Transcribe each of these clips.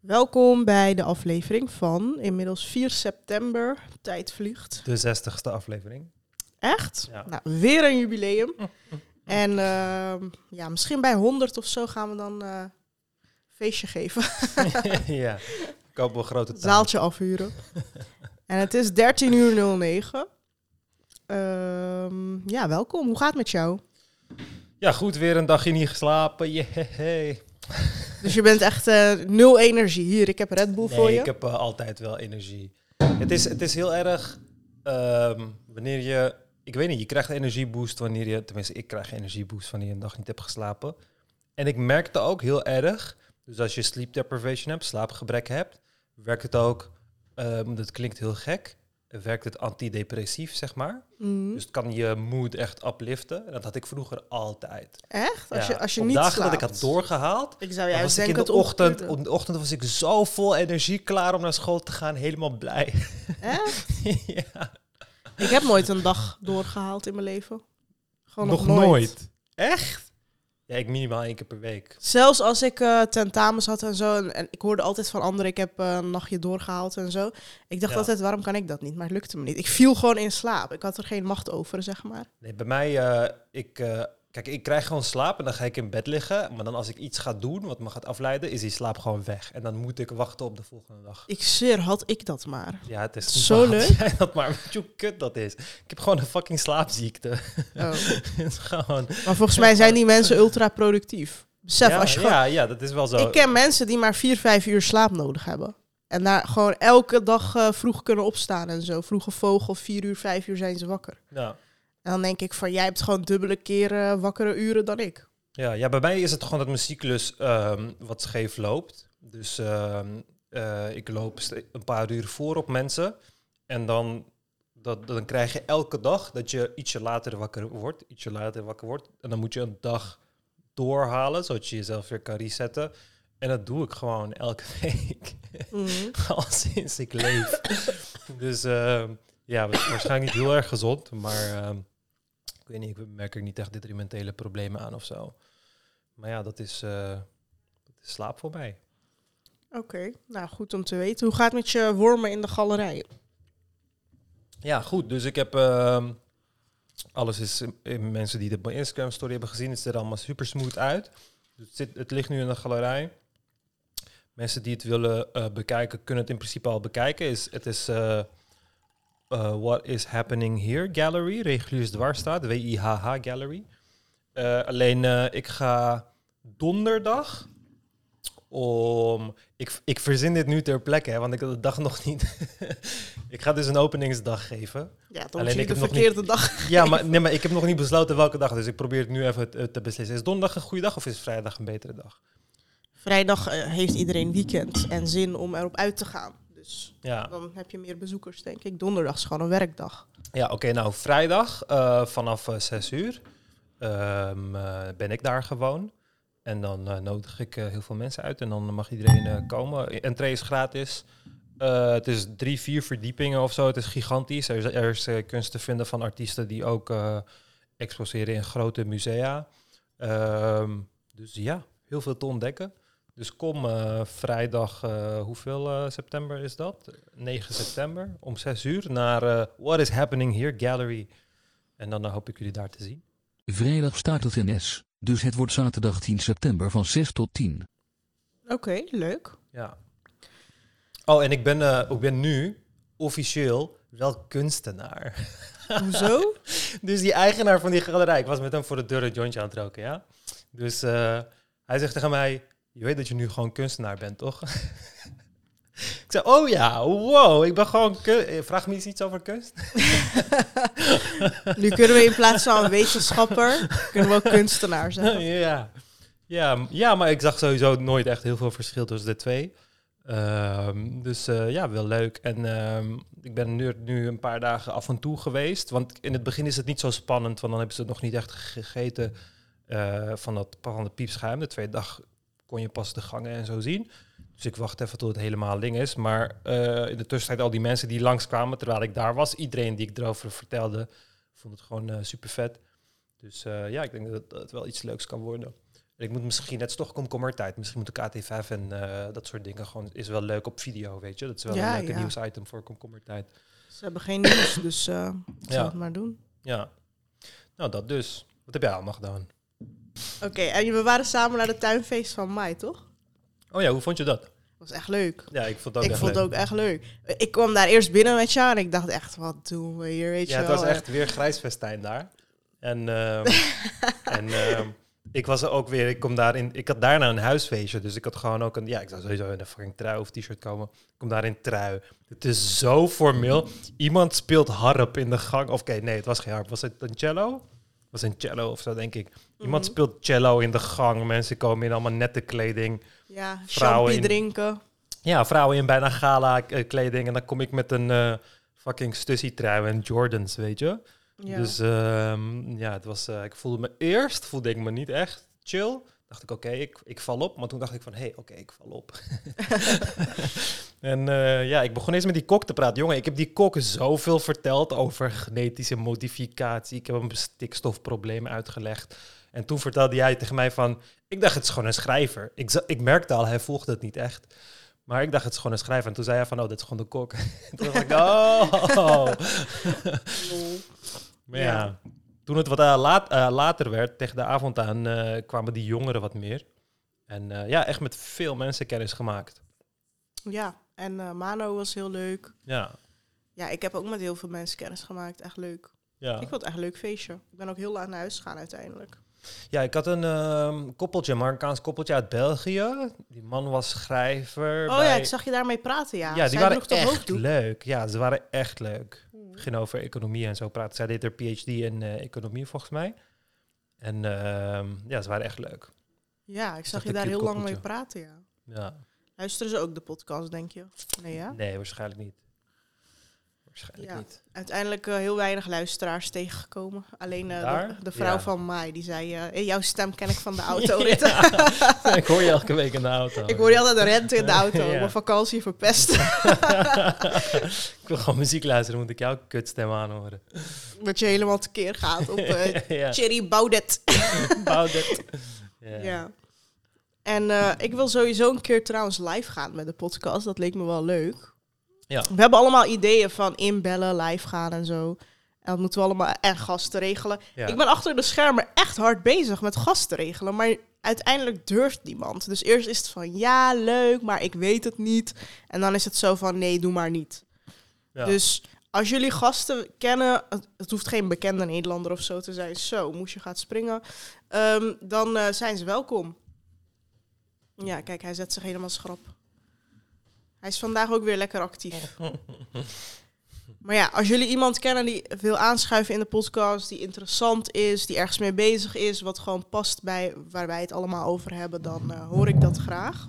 Welkom bij de aflevering van inmiddels 4 september. Tijd vliegt. De zestigste aflevering. Echt? Ja. Nou, weer een jubileum. En ehm, ja, misschien bij 100 of zo gaan we dan eh, een feestje geven. ja, ik hoop wel grote taal. Zaaltje afhuren. en het is 13 uur 09. Ehm, ja, welkom. Hoe gaat het met jou? Ja, goed, weer een dagje niet geslapen. Yay. Dus je bent echt eh, nul energie. Hier, ik heb Red Bull voor Nee, je. ik heb eh, altijd wel energie. Het is, het is heel erg ehm, wanneer je... Ik weet niet, je krijgt energieboost wanneer je... Tenminste, ik krijg energieboost wanneer je een dag niet hebt geslapen. En ik merkte ook heel erg... Dus als je sleep deprivation hebt, slaapgebrek hebt... werkt het ook... ehm, dat klinkt heel gek. Werkt het antidepressief, zeg maar. Mhm. Dus het kan je mood echt upliften. En dat had ik vroeger altijd. Echt? Als Ja, je, als je op niet dagen slaapt. dat ik had doorgehaald, Ik zou juist was ik in de het ochtend, op de ochtend was ik zo vol energie klaar om naar school te gaan, helemaal blij. Echt? ja. Ik heb nooit een dag doorgehaald in mijn leven. Gewoon nog, Nog nooit. nooit. Echt? Ja, ik minimaal één keer per week. Zelfs als ik eh, tentamens had en zo. En, en ik hoorde altijd van anderen, ik heb eh, een nachtje doorgehaald en zo. Ik dacht Ja. altijd, waarom kan ik dat niet? Maar het lukte me niet. Ik viel gewoon in slaap. Ik had er geen macht over, zeg maar. Nee, bij mij, eh, ik, kijk, ik krijg gewoon slaap en dan ga ik in bed liggen. Maar dan als ik iets ga doen wat me gaat afleiden, is die slaap gewoon weg. En dan moet ik wachten op de volgende dag. Ik zweer, had ik dat maar. Ja, het is Zo leuk. jij dat maar, weet je hoe kut dat is? Ik heb gewoon een fucking slaapziekte. Oh. is gewoon... Maar volgens mij zijn die mensen ultra productief. Besef, ja, als je gewoon... ja, ja, dat is wel zo. Ik ken mensen die maar vier, vijf uur slaap nodig hebben. En daar gewoon elke dag eh, vroeg kunnen opstaan en zo. Vroege vogel, vier uur, vijf uur zijn ze wakker. Ja. En dan denk ik van, jij hebt gewoon dubbele keren wakkere uren dan ik. Ja, ja, bij mij is het gewoon dat mijn cyclus ehm, wat scheef loopt. Dus ehm, eh, ik loop een paar uur voor op mensen. En dan, dat, dan krijg je elke dag dat je ietsje later wakker wordt. Ietsje later wakker wordt. En dan moet je een dag doorhalen, zodat je jezelf weer kan resetten. En dat doe ik gewoon elke week. Mhm. Al sinds ik leef. dus ehm, ja, wa- waarschijnlijk niet heel erg gezond. Maar weet niet, ik merk er niet echt detrimentele problemen aan of zo. Maar ja, dat is, eh, dat is slaap voor mij. Oké, nou goed om te weten. Hoe gaat het met je wormen in de galerij? Ja, goed. Dus ik heb... ehm, alles is... eh, mensen die de Instagram story hebben gezien, het ziet er allemaal super smooth uit. Dus het, zit, het ligt nu in de galerij. Mensen die het willen eh, bekijken, kunnen het in principe al bekijken. Is, het is eh, What is Happening Here Gallery, reguliers dwarsstraat, W-I-H-H Gallery. Eh, alleen eh, ik ga donderdag om... Ik, ik verzin dit nu ter plekke, hè, want ik heb de dag nog niet... ik ga dus een openingsdag geven. Ja, dan Alleen ik de verkeerde dag. Ja, maar, nee, maar ik heb nog niet besloten welke dag. Dus ik probeer het nu even te, beslissen. Is donderdag een goede dag of is vrijdag een betere dag? Vrijdag heeft iedereen weekend en zin om erop uit te gaan. Dus Ja, dan heb je meer bezoekers, denk ik. Donderdag is gewoon een werkdag. ja oké. nou, vrijdag eh, vanaf eh, 6 uur ehm, eh, ben ik daar gewoon. En dan nodig ik heel veel mensen uit. En dan mag iedereen komen. Entree is gratis. Het is drie, vier verdiepingen of zo. Het is gigantisch. Er is, er is kunst te vinden van artiesten die ook exposeren in grote musea. Ehm, dus ja, heel veel te ontdekken. Dus kom eh, vrijdag, eh, hoeveel eh, september is dat? 9 september om 6 uur naar What is Happening Here Gallery. En dan hoop ik jullie daar te zien. Vrijdag start het NS, dus het wordt zaterdag 10 september van 6 tot 10. Oké, leuk. Ja. Oh, en ik ben, eh, ik ben nu officieel wel kunstenaar. Hoezo? Dus die eigenaar van die galerij, ik was met hem voor de deur een jointje aan het roken, ja. Dus eh, hij zegt tegen mij, je weet dat je nu gewoon kunstenaar bent, toch? ik zei, oh ja, wow, ik ben gewoon... eh, Vraag me eens iets over kunst? nu kunnen we in plaats van wetenschapper, kunnen we ook kunstenaar zijn. ja. Ja, ja, maar ik zag sowieso nooit echt heel veel verschil tussen de twee. Ehm, dus eh, ja, wel leuk. En ehm, ik ben nu, nu een paar dagen af en toe geweest. Want in het begin is het niet zo spannend, want dan hebben ze het nog niet echt gegeten eh, van, dat, van het piepschuim. De tweede dag kon je pas de gangen en zo zien. Dus ik wacht even tot het helemaal ding is. Maar eh, in de tussentijd al die mensen die langskwamen terwijl ik daar was. Iedereen die ik erover vertelde, vond het gewoon super vet. Dus eh, ja, ik denk dat het wel iets leuks kan worden. Ik moet misschien, het is toch komkommertijd, misschien moet de KT5 en eh, dat soort dingen gewoon, is wel leuk op video, weet je. Dat is wel Ja, een leuke ja. nieuwsitem voor komkommertijd. Ze hebben geen nieuws, dus eh ik zal Ja. het maar doen. Ja. Nou, dat dus. Wat heb jij allemaal gedaan? Oké, en we waren samen naar de tuinfeest van Mai, toch? Oh ja, hoe vond je dat? Dat was echt leuk. Ja, ik vond het ook ik echt vond leuk. het ook echt leuk. Ik kwam daar eerst binnen met jou en ik dacht echt, wat doen we hier, weet Ja, je het wel. was eh. echt weer grijs festijn daar. En, ehm, en ehm, ik was er ook weer, ik kom daar in, ik had daarna een huisfeestje, dus ik had gewoon ook een, ja, ik zou sowieso in een fucking trui of t-shirt komen. Ik kom daar in trui. Het is zo formeel. Iemand speelt harp in de gang. Of oké, nee, het was geen harp. Was het een cello? Was een cello of zo, denk ik. Iemand Mhm. speelt cello in de gang. Mensen komen in allemaal nette kleding. Ja, vrouwen in- drinken. Ja, vrouwen in bijna gala eh, kleding. En dan kom ik met een eh, fucking stussy trui en Jordans, weet je. Ja. Dus ehm, ja, het was, eh, ik voelde me eerst, voelde ik me niet echt chill. Dacht ik, oké, ik, ik val op. Maar toen dacht ik van, hé, hey, oké, ik val op. en eh, ja, ik begon eens met die kok te praten. Jongen, ik heb die kok zoveel verteld over genetische modificatie. Ik heb hem stikstofproblemen uitgelegd. En toen vertelde jij tegen mij van, ik dacht het is gewoon een schrijver. Ik, ik merkte al, hij volgde het niet echt. Maar ik dacht het is gewoon een schrijver. En toen zei hij van, oh, dat is gewoon de kok. toen dacht ik, oh. Maar ja, toen het wat eh, laat, eh, later werd, tegen de avond aan, eh, kwamen die jongeren wat meer. En eh, ja, echt met veel mensen kennis gemaakt. Ja, en eh, Mano was heel leuk. Ja, Ja, ik heb ook met heel veel mensen kennis gemaakt. Echt leuk. ja. Ik vond het echt een leuk feestje. Ik ben ook heel laat naar huis gegaan uiteindelijk. ja ik had een ehm, koppeltje, een Marokkaans koppeltje uit België. Die man was schrijver. Oh bij- ja, ik zag je daarmee praten, ja. Ja, die Zij waren echt leuk. Ja, ze waren echt leuk. Hmm. We gingen over economie en zo praten. Zij deed haar PhD in eh, economie volgens mij. En ehm, ja, ze waren echt leuk. Ja, ik zag je daar heel lang mee praten, ja. Ja. Luisteren ze ook de podcast, denk je? Nee, ja? Nee, waarschijnlijk niet. Waarschijnlijk Ja. niet. Uiteindelijk eh, heel weinig luisteraars tegengekomen. Alleen eh, de, de vrouw Ja. van Mai, die zei... "Hey, jouw stem ken ik van de auto. ik hoor je elke week in de auto. ik hoor je altijd rente in de auto. Mijn vakantie verpest. ik wil gewoon muziek luisteren, moet ik jouw kutstem aanhoren. dat je helemaal tekeer gaat op Cherry Baudet. Baudet. Ja. En eh, ik wil sowieso een keer trouwens live gaan met de podcast. Dat leek me wel leuk. Ja. We hebben allemaal ideeën van inbellen, live gaan en zo. En dat moeten we allemaal en gasten regelen. Ja. Ik ben achter de schermen echt hard bezig met gasten regelen. Maar uiteindelijk durft niemand. Dus eerst is het van ja, leuk, maar ik weet het niet. En dan is het zo van nee, doe maar niet. Ja. Dus als jullie gasten kennen, het, het hoeft geen bekende Nederlander of zo te zijn, zo, moest je gaat springen, ehm, dan eh, zijn ze welkom. Ja, kijk, hij zet zich helemaal schrap. Hij is vandaag ook weer lekker actief. Maar ja, als jullie iemand kennen die wil aanschuiven in de podcast, die interessant is, die ergens mee bezig is, wat gewoon past bij waar wij het allemaal over hebben, dan eh, hoor ik dat graag.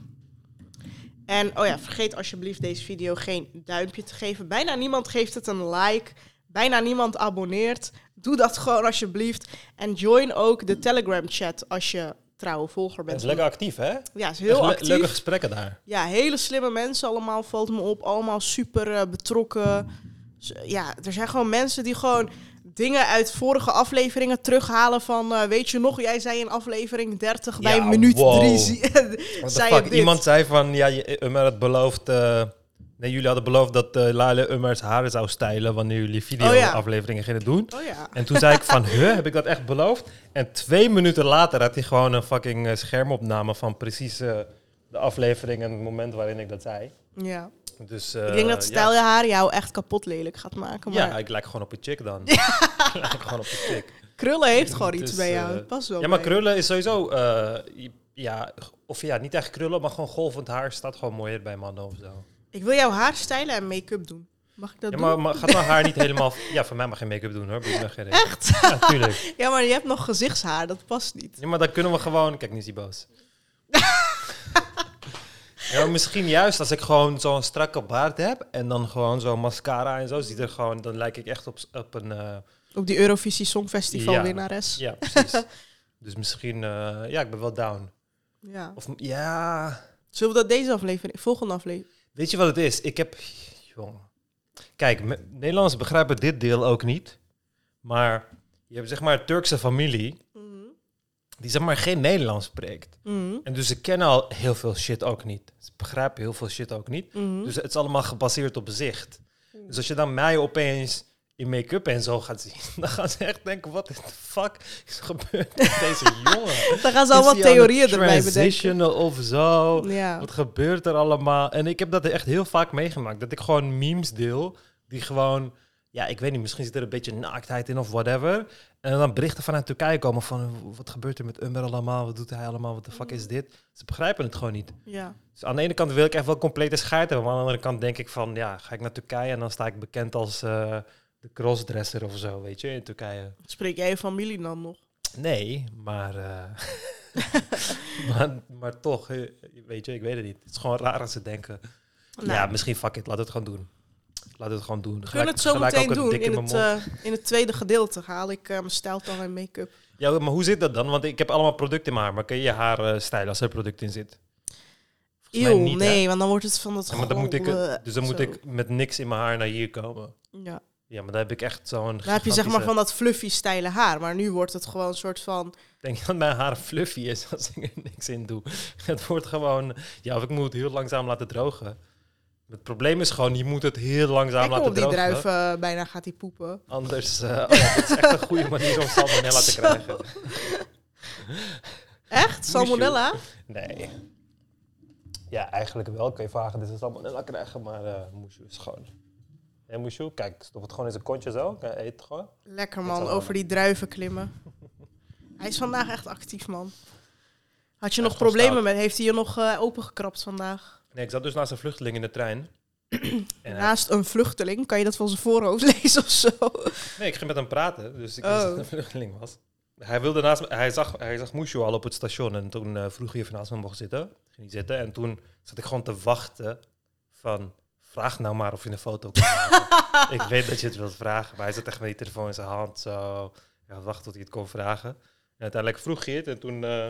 En oh ja, vergeet alsjeblieft deze video geen duimpje te geven. Bijna niemand geeft het een like. Bijna niemand abonneert. Doe dat gewoon alsjeblieft. En join ook de Telegram chat als je trouwe volger bent. is lekker actief, hè? Ja, is heel le- actief. Leuke gesprekken daar. Ja, hele slimme mensen allemaal, valt me op. Allemaal super eh, betrokken. Z- Ja, er zijn gewoon mensen die gewoon dingen uit vorige afleveringen terughalen van... eh, weet je nog, jij zei in aflevering 30 bij minuut wow. 3... What the zei fuck? je dit. Iemand zei van, ja, je, Ummer had beloofd... eh, nee, jullie hadden beloofd dat eh Lale Ummers haren zou stijlen... wanneer jullie Oh video-afleveringen gingen doen. Oh ja. En toen zei ik van, huh, heb ik dat echt beloofd? En twee minuten later had hij gewoon een fucking eh, schermopname... van precies eh, de aflevering en het moment waarin ik dat zei. ja. Dus, ik denk dat stijl je haar jou echt kapot lelijk gaat maken. Maar Ja, ik lijk gewoon op een chick dan. ik lijk gewoon op een chick. krullen heeft gewoon iets bij jou. past wel Ja, maar krullen is sowieso... ja, of ja, niet echt krullen, maar gewoon golvend haar staat gewoon mooier bij mannen of zo. Ik wil jouw haar stijlen en make-up doen. Mag ik dat Ja, doen? maar, maar gaat mijn haar niet helemaal... Ja, voor mij mag geen make-up doen hoor. Geen. Echt? Ja, tuurlijk. Ja, maar je hebt nog gezichtshaar. Dat past niet. Ja, maar dan kunnen we gewoon... Kijk, nu is hij boos. ja, misschien juist als ik gewoon zo'n strakke baard heb... en dan gewoon zo'n mascara en zo... Ziet er gewoon, dan lijk ik echt op, op een... eh, Op die Eurovisie Songfestival Ja. winnares. ja, precies. dus misschien... eh, ja, ik ben wel down. Ja. Of ja... Zullen we dat deze aflevering, volgende aflevering? Weet je wat het is? Ik heb... Jong. Kijk, Nederlanders begrijpen dit deel ook niet. Maar je hebt zeg maar een Turkse familie. Mhm. die zeg maar geen Nederlands spreekt. Mhm. En dus ze kennen al heel veel shit ook niet. Ze begrijpen heel veel shit ook niet. Mhm. Dus het is allemaal gebaseerd op zicht. Dus als je dan mij opeens in make-up en zo gaat zien, dan gaan ze echt denken, wat de fuck is gebeurd met deze jongen? Dan gaan ze allemaal het theorieën erbij bedenken. of zo? Ja. Wat gebeurt er allemaal? En ik heb dat echt heel vaak meegemaakt. Dat ik gewoon memes deel die gewoon... Ja, ik weet niet, misschien zit er een beetje naaktheid in of whatever. En dan berichten vanuit Turkije komen van... Wat gebeurt er met Umber allemaal? Wat doet hij allemaal? Wat de fuck is dit? Ze begrijpen het gewoon niet. ja. Dus aan de ene kant wil ik echt wel complete scheid hebben. Maar aan de andere kant denk ik van... Ja, ga ik naar Turkije en dan sta ik bekend als... eh, de crossdresser of zo, weet je, in Turkije. Spreek jij je familie dan nog? Nee, maar, eh, maar, maar toch, eh, weet je, ik weet het niet. Het is gewoon raar als ze denken. Nou, Ja, misschien fuck it, laat het gewoon doen. Laat het gewoon doen. we kunnen het zo meteen doen in het, eh, in het tweede gedeelte. Haal ik eh, mijn stijltang en make-up. Ja, maar hoe zit dat dan? Want ik heb allemaal producten in mijn haar, maar kun je je haar stijlen als er product in zit? Eeuw, niet, hè? nee, want dan wordt het van dat Ja, maar dan moet ik, dus dan moet ik met niks in mijn haar naar hier komen. Ja. Ja, maar dan heb ik echt zo'n Dan heb je zeg maar van dat fluffy stijle haar. Maar nu wordt het gewoon een soort van... Denk je dat mijn haar fluffy is als ik er niks in doe? Het wordt gewoon... Ja, of ik moet het heel langzaam laten drogen. Het probleem is gewoon, je moet het heel langzaam Kijk laten op die drogen. druif eh, bijna gaat hij poepen. Anders... eh oh ja, dit is echt een goede manier om salmonella te krijgen. Echt? Salmonella? Nee. Ja, eigenlijk wel. Kun je vragen, dit is salmonella krijgen, maar eh Moesje is gewoon... Hé Moesje, kijk, stop het gewoon in zijn kontje zo. Kijk, Eet het gewoon. Lekker man, over die druiven klimmen. Hij is vandaag echt actief man. Had je Hij nog problemen stout. met? Heeft hij je nog eh, opengekrapt vandaag? Nee, ik zat dus naast een vluchteling in de trein. en hij- Naast een vluchteling, kan je dat van zijn voorhoofd lezen of zo? Nee, ik ging met hem praten, dus ik Oh. wist dat hij een vluchteling was. Hij, wilde naast me, hij zag, hij zag Moesje al op het station en toen eh, vroeg hij of hij naast me mocht zitten. Ging hij zitten en toen zat ik gewoon te wachten van... Vraag nou maar of je een foto kan maken. ik weet dat je het wilt vragen, maar hij zat echt met die telefoon in zijn hand zo... Ja, wachten tot hij het kon vragen. En uiteindelijk vroeg hij het en toen eh,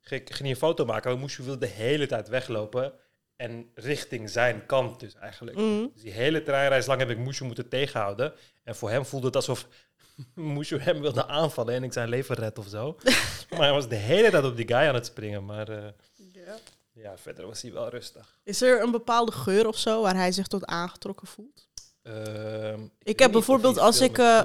ging, ging hij een foto maken. Maar Moesje wilde de hele tijd weglopen en richting zijn kant dus eigenlijk. Mm. Dus die hele treinreis lang heb ik Moesje moeten tegenhouden. En voor hem voelde het alsof Moesje hem wilde aanvallen en ik zijn leven red of zo. maar hij was de hele tijd op die guy aan het springen. Maar eh, ja, verder was hij wel rustig. Is er een bepaalde geur of zo waar hij zich tot aangetrokken voelt? Ehm, Ik heb bijvoorbeeld als ik, eh.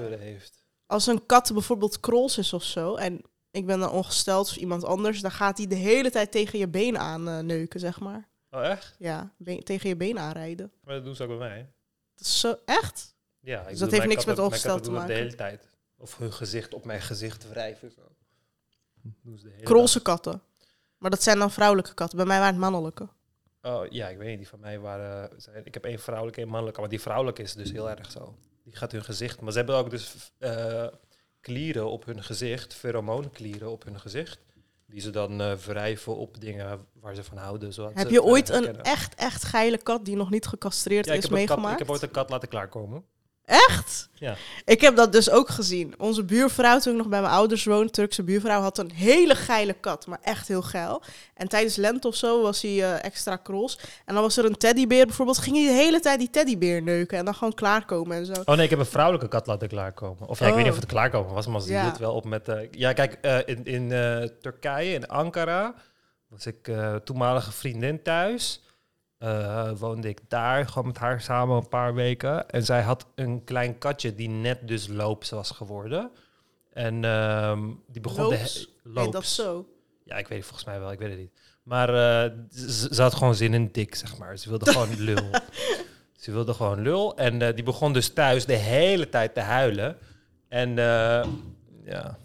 Als een kat bijvoorbeeld krols is of zo en ik ben dan ongesteld of iemand anders, dan gaat hij de hele tijd tegen je been aan neuken, zeg maar. Oh, echt? Ja, been- tegen je been aanrijden. Maar dat doen ze ook bij mij. Dat is zo, echt? Ja, ik Dus dat heeft niks met ongesteld te maken. de hele tijd. Of hun gezicht op mijn gezicht wrijven. Zo. Doen ze de hele Krolse katten. Maar dat zijn dan vrouwelijke katten. Bij mij waren het mannelijke. Oh ja, ik weet niet. Die van mij waren. Zijn, ik heb één vrouwelijke, één mannelijke. Maar die vrouwelijke is dus heel erg zo. Die gaat hun gezicht. Maar ze hebben ook dus eh, klieren op hun gezicht. Pheromoonklieren op hun gezicht. Die ze dan eh, wrijven op dingen waar ze van houden. zodat Heb je eh, ooit een echt, echt geile kat die nog niet gecastreerd Ja, is kat, meegemaakt? ik heb ooit een kat laten klaarkomen. Echt? Ja. Ik heb dat dus ook gezien. Onze buurvrouw, toen ik nog bij mijn ouders woonde, Turkse buurvrouw, had een hele geile kat, maar echt heel geil. En tijdens lente of zo was hij eh, extra krols. En dan was er een teddybeer bijvoorbeeld, ging hij de hele tijd die teddybeer neuken en dan gewoon klaarkomen en zo. Oh nee, ik heb een vrouwelijke kat laten klaarkomen. Of ja, ik weet niet of Oh. het klaarkomen was, maar ze Ja. hield wel op met... eh, ja, kijk, eh, in, in Turkije, in Ankara, was ik toenmalige vriendin thuis. Eh, woonde ik daar, gewoon met haar samen een paar weken. En zij had een klein katje die net dus loops was geworden. En ehm, die begon... Loops? De dat zo? Ja, ik weet het volgens mij wel, ik weet het niet. Maar eh, ze, ze had gewoon zin in dik, zeg maar. Ze wilde gewoon lul. Ze wilde gewoon lul. En eh, die begon dus thuis de hele tijd te huilen. En ja,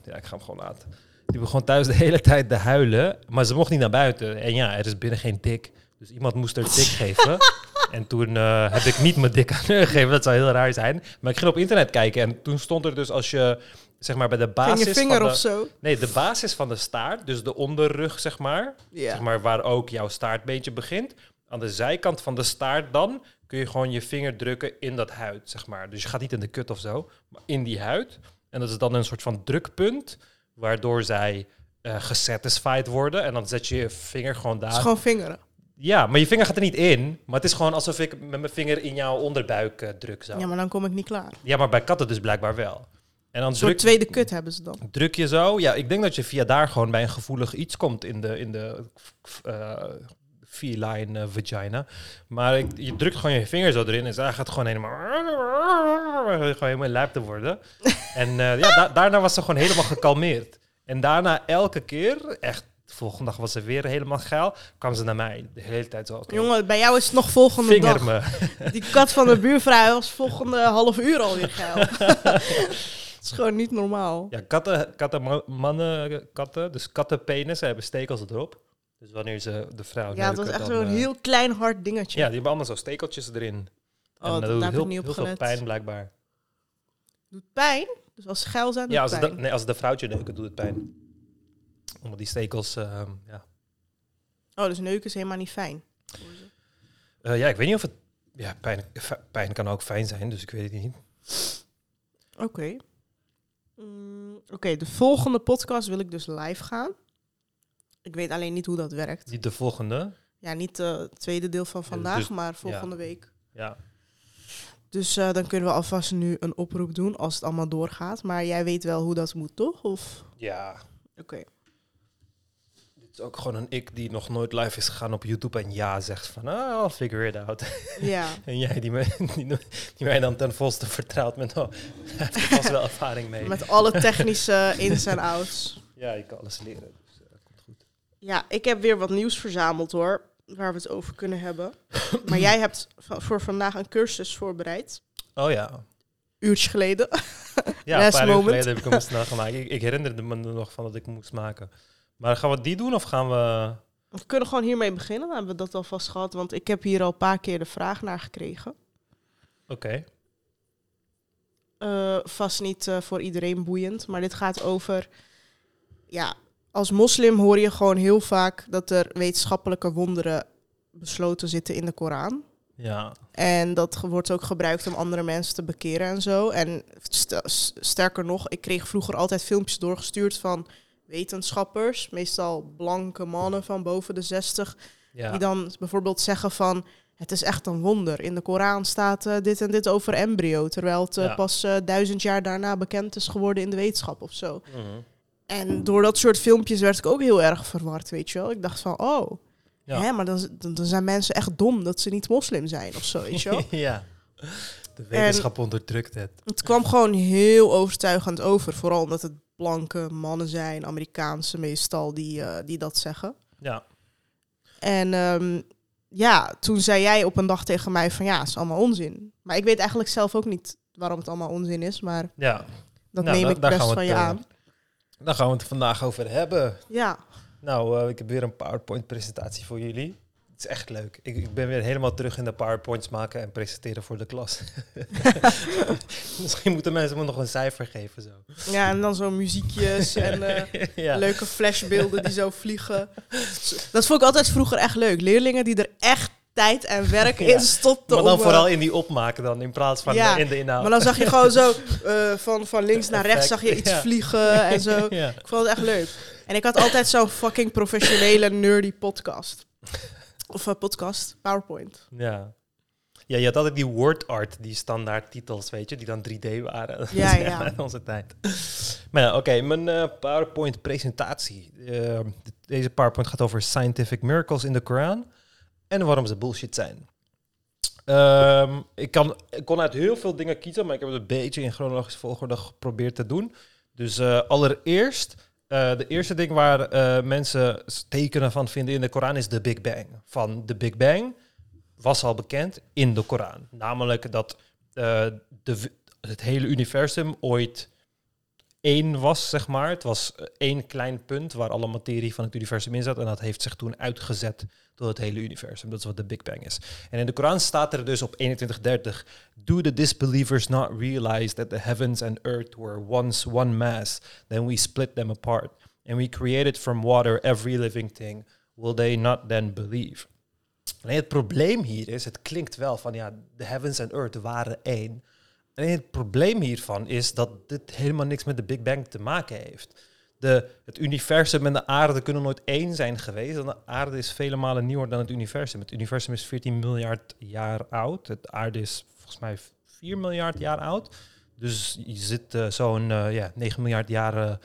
ja, ik ga hem gewoon laten. Die begon thuis de hele tijd te huilen. Maar ze mocht niet naar buiten. En ja, er is binnen geen dik. Dus iemand moest er dik geven. En toen eh, heb ik niet mijn dik aan gegeven. Dat zou heel raar zijn. Maar ik ging op internet kijken. En toen stond er dus als je, zeg maar, bij de Ging basis je vinger van de, of zo? Nee, de basis van de staart, dus de onderrug, zeg maar. Zeg maar waar ook jouw staartbeentje begint. Aan de zijkant van de staart dan kun je gewoon je vinger drukken in dat huid, zeg maar. Dus je gaat niet in de kut of zo, maar in die huid. En dat is dan een soort van drukpunt, waardoor zij eh gesatisfied worden. En dan zet je je vinger gewoon Het daar. is gewoon vingeren. Ja, maar je vinger gaat er niet in. Maar het is gewoon alsof ik met mijn vinger in jouw onderbuik eh, druk zo. Ja, maar dan kom ik niet klaar. Ja, maar bij katten dus blijkbaar wel. En dan druk, tweede kut hebben ze dan. druk je zo. Ja, ik denk dat je via daar gewoon bij een gevoelig iets komt in de, in de eh feline eh, vagina. Maar ik, je drukt gewoon je vinger zo erin en zij gaat gewoon helemaal... Gewoon helemaal lijp te worden. en ja, da- daarna was ze gewoon helemaal gekalmeerd. En daarna elke keer, echt, de volgende dag was ze weer helemaal geil, kwam ze naar mij. De hele tijd zo. Jongen, bij jou is het nog volgende vinger dag. me. Die kat van de buurvrouw was volgende half uur alweer geil. Het is gewoon niet normaal. Ja, katten, katten ma- mannen, katten, dus kattenpenis, hebben stekels erop. Dus wanneer ze de vrouw... Ja, het was echt zo'n eh, heel klein hard dingetje. Ja, die hebben allemaal zo stekeltjes erin. Oh, en dat- dat doet heel, veel pijn blijkbaar. Doet pijn. Dus als ze geil zijn, doet Ja, als, het pijn. de, nee, als de vrouwtje neuken, doet het pijn. Omdat die stekels, ehm, ja. Oh, dus neuken is helemaal niet fijn. Eh, ja, ik weet niet of het... Ja, pijn, pijn kan ook fijn zijn, dus ik weet het niet. Oké. Mm, Oké, de volgende podcast wil ik dus live gaan. Ik weet alleen niet hoe dat werkt. Niet de volgende. Ja, niet eh, het tweede deel van vandaag, dus- maar volgende week. Ja. Dus eh, dan kunnen we alvast nu een oproep doen als het allemaal doorgaat. Maar jij weet wel hoe dat moet, toch? Of? Ja. Oké. Dit is ook gewoon een ik die nog nooit live is gegaan op YouTube en ja zegt van, ah, I'll figure it out. Ja. En jij die, me, die, die mij dan ten volste vertrouwt met, oh, vast wel ervaring mee. Met alle technische ins en outs. Ja, je kan alles leren. Dus uh, komt goed. Ja, ik heb weer wat nieuws verzameld hoor. Waar we het over kunnen hebben. maar jij hebt voor vandaag een cursus voorbereid. Oh ja. Uurtje geleden. Ja, een paar uur geleden heb ik hem snel gemaakt. Ik, ik herinnerde me er nog van dat ik hem moest maken. Maar gaan we die doen of gaan we... We kunnen gewoon hiermee beginnen. Dan hebben we dat alvast gehad. Want ik heb hier al een paar keer de vraag naar gekregen. Oké. Eh, vast niet eh, voor iedereen boeiend. Maar dit gaat over... Ja, als moslim hoor je gewoon heel vaak dat er wetenschappelijke wonderen besloten zitten in de Koran. Ja. En dat wordt ook gebruikt om andere mensen te bekeren en zo. En sterker nog, ik kreeg vroeger altijd filmpjes doorgestuurd van wetenschappers, meestal blanke mannen van boven de 60, Ja. die dan bijvoorbeeld zeggen van het is echt een wonder. In de Koran staat eh, dit en dit over embryo, terwijl het eh, Ja. pas eh, duizend jaar daarna bekend is geworden in de wetenschap of zo. Mhm. En door dat soort filmpjes werd ik ook heel erg verward, weet je wel. Ik dacht van, oh, Ja. hè, maar dan, z- dan, dan zijn mensen echt dom dat ze niet moslim zijn of zo, weet je wel. ja. De wetenschap onderdrukt het. Het kwam gewoon heel overtuigend over. Vooral omdat het blanke mannen zijn, Amerikaanse meestal, die, eh, die dat zeggen. Ja. En ehm, ja, toen zei jij op een dag tegen mij van ja, het is allemaal onzin. Maar ik weet eigenlijk zelf ook niet waarom het allemaal onzin is. Maar Ja. dat Nou, neem ik best van het, je eh, aan. Daar gaan we het vandaag over hebben. Ja, Nou, eh, ik heb weer een PowerPoint-presentatie voor jullie. Het is echt leuk. Ik, ik ben weer helemaal terug in de PowerPoints maken en presenteren voor de klas. Misschien moeten mensen me nog een cijfer geven. Zo. ja en dan zo muziekjes en eh, ja. leuke flashbeelden die zo vliegen. Dat vond ik altijd vroeger echt leuk. Leerlingen die er echt tijd en werk Ja. in stopten. Maar dan om, eh, vooral in die opmaken dan, in plaats van Ja, eh, in de inhoud. Maar dan zag je gewoon zo van, van links naar rechts zag je iets Ja. vliegen en zo. Ik vond het echt leuk. En ik had altijd zo'n fucking professionele nerdy podcast. Of eh, podcast, PowerPoint. Ja. Ja, je had altijd die word art, die standaard titels, weet je, die dan 3D waren. Ja, ja. echt onze tijd. Maar ja, oké, mijn eh, PowerPoint presentatie. Eh, deze PowerPoint gaat over scientific miracles in de Koran en waarom ze bullshit zijn. Ehm, ik, kan, ik kon uit heel veel dingen kiezen, maar ik heb het een beetje in chronologische volgorde geprobeerd te doen. Dus allereerst, eh, de eerste ding waar eh, mensen tekenen van vinden in de Koran is de Big Bang. Van de Big Bang was al bekend in de Koran. Namelijk dat eh, de, het hele universum ooit één was, zeg maar. Het was eh, één klein punt waar alle materie van het universum in zat. En dat heeft zich toen uitgezet tot het hele universum. Dat is wat de Big Bang is. En in de Koran staat er dus op 2130... Do the disbelievers not realize that the heavens and earth were once one mass? Then we split them apart. And we created from water every living thing. Will they not then believe? Het probleem hier is, het klinkt wel van ja, de heavens en earth waren één. Alleen het probleem hiervan is dat dit helemaal niks met de Big Bang te maken heeft. De, het universum en de aarde kunnen nooit één zijn geweest. En de aarde is vele malen nieuwer dan het universum. Het universum is 14 miljard jaar oud. De aarde is volgens mij 4 miljard jaar oud. Dus je zit eh, zo'n eh, ja, 9 miljard jaren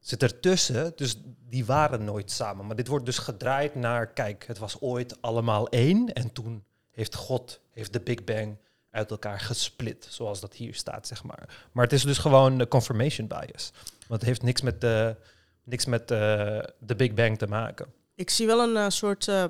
zit ertussen. Dus die waren nooit samen. Maar dit wordt dus gedraaid naar, kijk, het was ooit allemaal één. En toen heeft God, heeft de Big Bang uit elkaar gesplit. Zoals dat hier staat, zeg maar. Maar het is dus gewoon de confirmation bias. Want het heeft niks met de, niks met, eh, de Big Bang te maken. Ik zie wel een eh, soort, eh,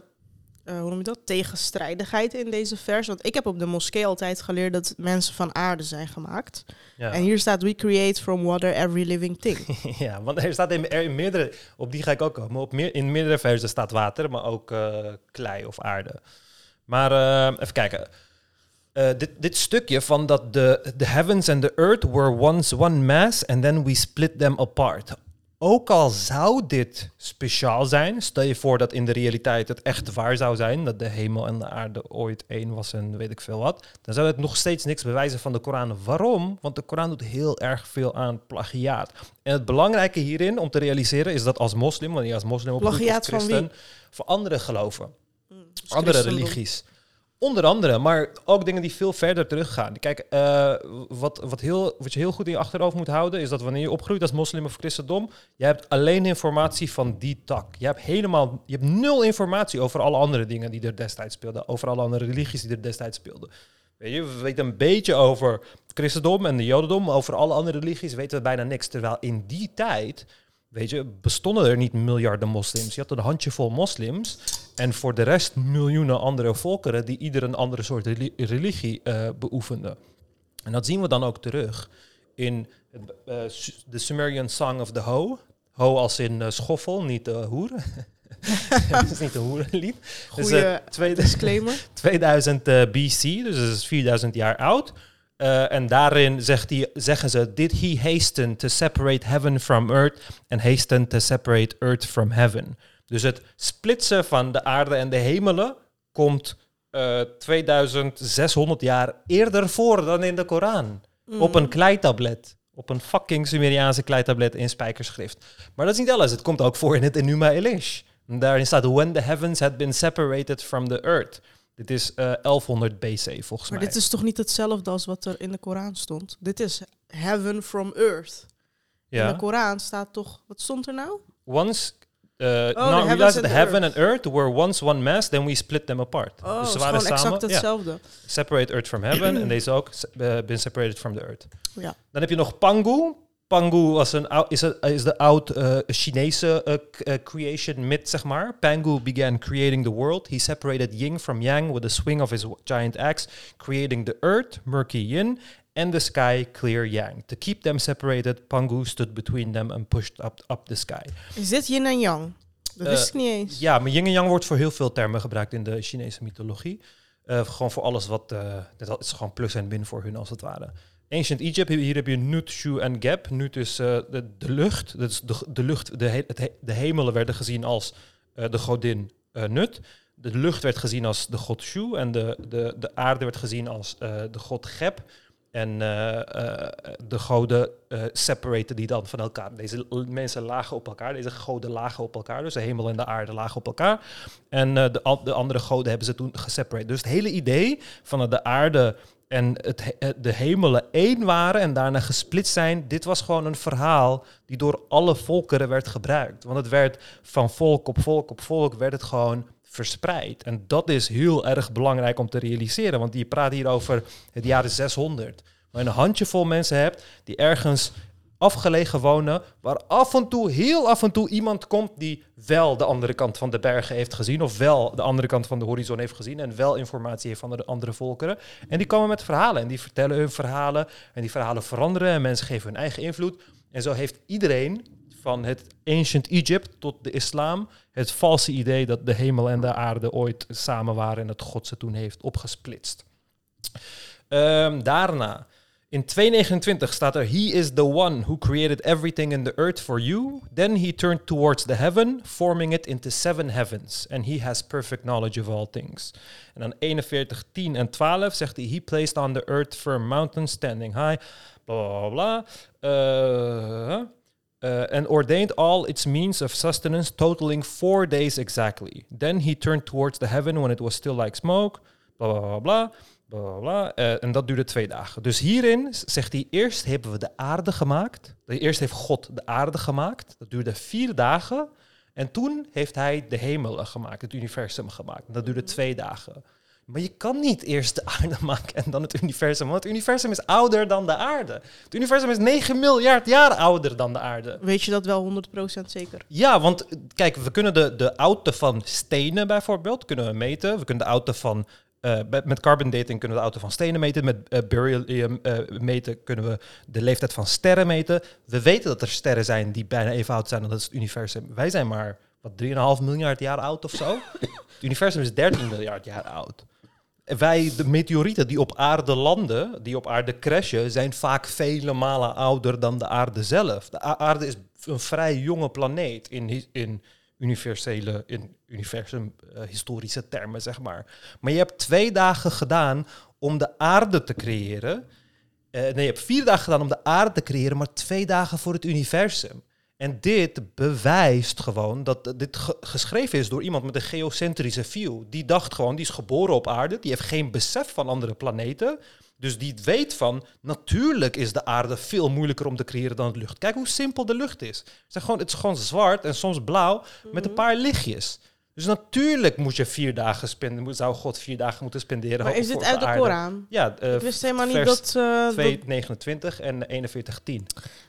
hoe noem je dat, tegenstrijdigheid in deze vers. Want ik heb op de moskee altijd geleerd dat mensen van aarde zijn gemaakt. Ja. En hier staat, we create from water every living thing. ja, want er staat in, er in meerdere, op die ga ik ook komen. Op meer, in meerdere versen staat water, maar ook klei of aarde. Maar even kijken. Eh, dit, dit stukje van dat de the heavens and the earth were once one mass and then we split them apart. Ook al zou dit speciaal zijn, stel je voor dat in de realiteit het echt waar zou zijn, dat de hemel en de aarde ooit één was en weet ik veel wat, dan zou het nog steeds niks bewijzen van de Koran. Waarom? Want de Koran doet heel erg veel aan plagiaat. En het belangrijke hierin om te realiseren is dat als moslim, wanneer je als moslim als van christen, voor andere geloven, Dus andere religies. Onder andere, maar ook dingen die veel verder teruggaan. Kijk, eh, wat, wat, heel, wat je heel goed in je achterhoofd moet houden, is dat wanneer je opgroeit als moslim of christendom, je hebt alleen informatie van die tak. Je hebt helemaal, je hebt nul informatie over alle andere dingen die er destijds speelden, over alle andere religies die er destijds speelden. Weet je, we weten een beetje over christendom en de jodendom, over alle andere religies weten we bijna niks. Terwijl in die tijd, weet je, bestonden er niet miljarden moslims. Je had een handjevol moslims en voor de rest miljoenen andere volkeren die ieder een andere soort reli- religie eh beoefenden. En dat zien we dan ook terug in eh, de Sumerian Song of the Ho. Ho als in eh, schoffel, niet de hoer. Het is niet de hoerenlied. Dus, Goeie eh, tweede, disclaimer. 2000 eh, BC, dus dat is 4000 jaar oud. En daarin zegt hij, zeggen ze: Did he hasten to separate heaven from earth and hasten to separate earth from heaven? Dus het splitsen van de aarde en de hemelen komt eh 2600 jaar eerder voor dan in de Koran. Op een kleitablet. Op een fucking Sumeriaanse kleitablet in spijkerschrift. Maar dat is niet alles. Het komt ook voor in het Enuma Elish. Daarin staat: When the heavens had been separated from the earth. Dit is eh 1100 BC volgens Maar mij. dit is toch niet hetzelfde als wat er in de Koran stond? Dit is heaven from earth. In de ja. Koran staat toch... Wat stond er nou? Once. Uh, the now heavens realize that heaven earth. and earth were once one mass, then we split them apart. Oh, dus ze waren samen. hetzelfde. separate earth from heaven en deze ook uh, been separated from the earth. Ja. Dan heb je nog Pangu. Pangu was een, ou- is, een, is de oud eh, Chinese eh, eh, creation myth, zeg maar. Pangu began creating the world. He separated yin from yang with a swing of his giant axe, creating the earth, murky yin, and the sky, clear yang. To keep them separated, Pangu stood between them and pushed up, up the sky. Is dit yin en yang? Dat Eh, wist ik niet eens. Ja, maar yin en yang wordt voor heel veel termen gebruikt in de Chinese mythologie. Eh, gewoon voor alles wat... eh dat is gewoon plus en min voor hun, als het ware. Ancient Egypt, hier heb je Nut, Shu en Geb. Nut is eh, de, de lucht. Dat is de, de lucht, de, he- het he- de hemelen werden gezien als eh, de godin eh, Nut. De lucht werd gezien als de god Shu. En de, de, de aarde werd gezien als eh, de god Geb. En eh, eh, de goden eh separaten die dan van elkaar. Deze mensen lagen op elkaar. Deze goden lagen op elkaar. Dus de hemel en de aarde lagen op elkaar. En de, de andere goden hebben ze toen gesepareerd. Dus het hele idee van dat de aarde en het, he- de hemelen één waren en daarna gesplitst zijn, dit was gewoon een verhaal die door alle volkeren werd gebruikt. Want het werd van volk op volk op volk, werd het gewoon verspreid. En dat is heel erg belangrijk om te realiseren, want je praat hier over het jaren 600. Waar je een handjevol mensen hebt die ergens afgelegen wonen, waar af en toe, heel af en toe iemand komt die wel de andere kant van de bergen heeft gezien, of wel de andere kant van de horizon heeft gezien, en wel informatie heeft van de andere volkeren. En die komen met verhalen, en die vertellen hun verhalen, en die verhalen veranderen, en mensen geven hun eigen invloed. En zo heeft iedereen, van het ancient Egypt tot de islam, het valse idee dat de hemel en de aarde ooit samen waren en dat God ze toen heeft opgesplitst. Ehm, daarna, in 229 staat er: He is the one who created everything in the earth for you. Then he turned towards the heaven, forming it into seven heavens. And he has perfect knowledge of all things. En dan 41, 10 en 12 zegt hij: He placed on the earth firm mountains standing high. Bla bla bla. Uh, uh, and ordained all its means of sustenance, totaling four days exactly. Then he turned towards the heaven when it was still like smoke. Blah blah blah blah. bla bla bla. Eh, en dat duurde twee dagen. Dus hierin zegt hij, eerst hebben we de aarde gemaakt. Eerst heeft God de aarde gemaakt. Dat duurde vier dagen. En toen heeft hij de hemel gemaakt, het universum gemaakt. Dat duurde twee dagen. Maar je kan niet eerst de aarde maken en dan het universum. Want het universum is ouder dan de aarde. Het universum is 9 miljard jaar ouder dan de aarde. Weet je dat wel 100% zeker? Ja, want eh, kijk, we kunnen de, de oudte van stenen bijvoorbeeld kunnen we meten. We kunnen de oudte van... eh, met, carbon dating kunnen we de oudte van stenen meten. Met eh, beryllium meten kunnen we de leeftijd van sterren meten. We weten dat er sterren zijn die bijna even oud zijn dan het universum. Wij zijn maar, wat, 3,5 miljard jaar oud of zo? het universum is 13 miljard jaar oud. Wij, de meteorieten die op aarde landen, die op aarde crashen, zijn vaak vele malen ouder dan de aarde zelf. De aarde is een vrij jonge planeet in, in universele, in universum eh, historische termen, zeg maar. Maar je hebt twee dagen gedaan om de aarde te creëren. Eh, nee, je hebt vier dagen gedaan om de aarde te creëren, maar twee dagen voor het universum. En dit bewijst gewoon dat dit ge- geschreven is door iemand met een geocentrische view. Die dacht gewoon, die is geboren op aarde, die heeft geen besef van andere planeten. Dus die weet van, natuurlijk is de aarde veel moeilijker om te creëren dan de lucht. Kijk hoe simpel de lucht is. Het is gewoon, het is gewoon zwart en soms blauw met een paar lichtjes. Dus natuurlijk moet je vier dagen spenderen, moet- zou God vier dagen moeten spenderen. Maar is dit uit de. Koran? Ja, eh, Ik wist helemaal niet dat, eh, dat... 229 en 4110.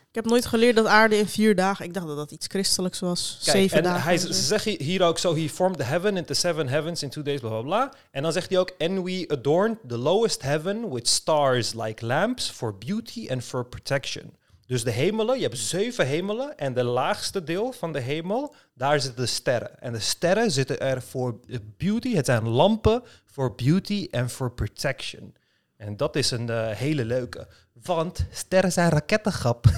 Ik heb nooit geleerd dat aarde in vier dagen... Ik dacht dat dat iets christelijks was. Kijk, Zeven en dagen. hij en z- zo. ze zeggen hier ook zo, he formed the heaven into seven heavens in two days, bla bla bla. En dan zegt hij ook, and we adorned the lowest heaven with stars like lamps for beauty and for protection. Dus de hemelen, je hebt zeven hemelen en de laagste deel van de hemel, daar zitten de sterren. En de sterren zitten er voor beauty, het zijn lampen voor beauty en for protection. En dat is een eh, hele leuke. Want sterren zijn rakettengrap.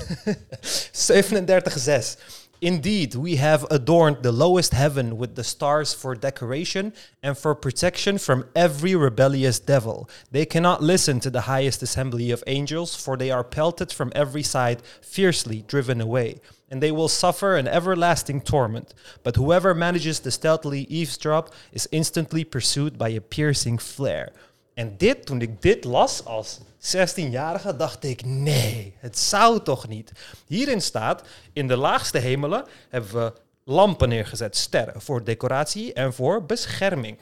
37.6. Indeed, we have adorned the lowest heaven with the stars for decoration and for protection from every rebellious devil. They cannot listen to the highest assembly of angels, for they are pelted from every side, fiercely driven away. And they will suffer an everlasting torment. But whoever manages to stealthily eavesdrop is instantly pursued by a piercing flare. En dit, toen ik dit las als 16-jarige, dacht ik, nee, het zou toch niet. Hierin staat, in de laagste hemelen hebben we lampen neergezet, sterren, voor decoratie en voor bescherming.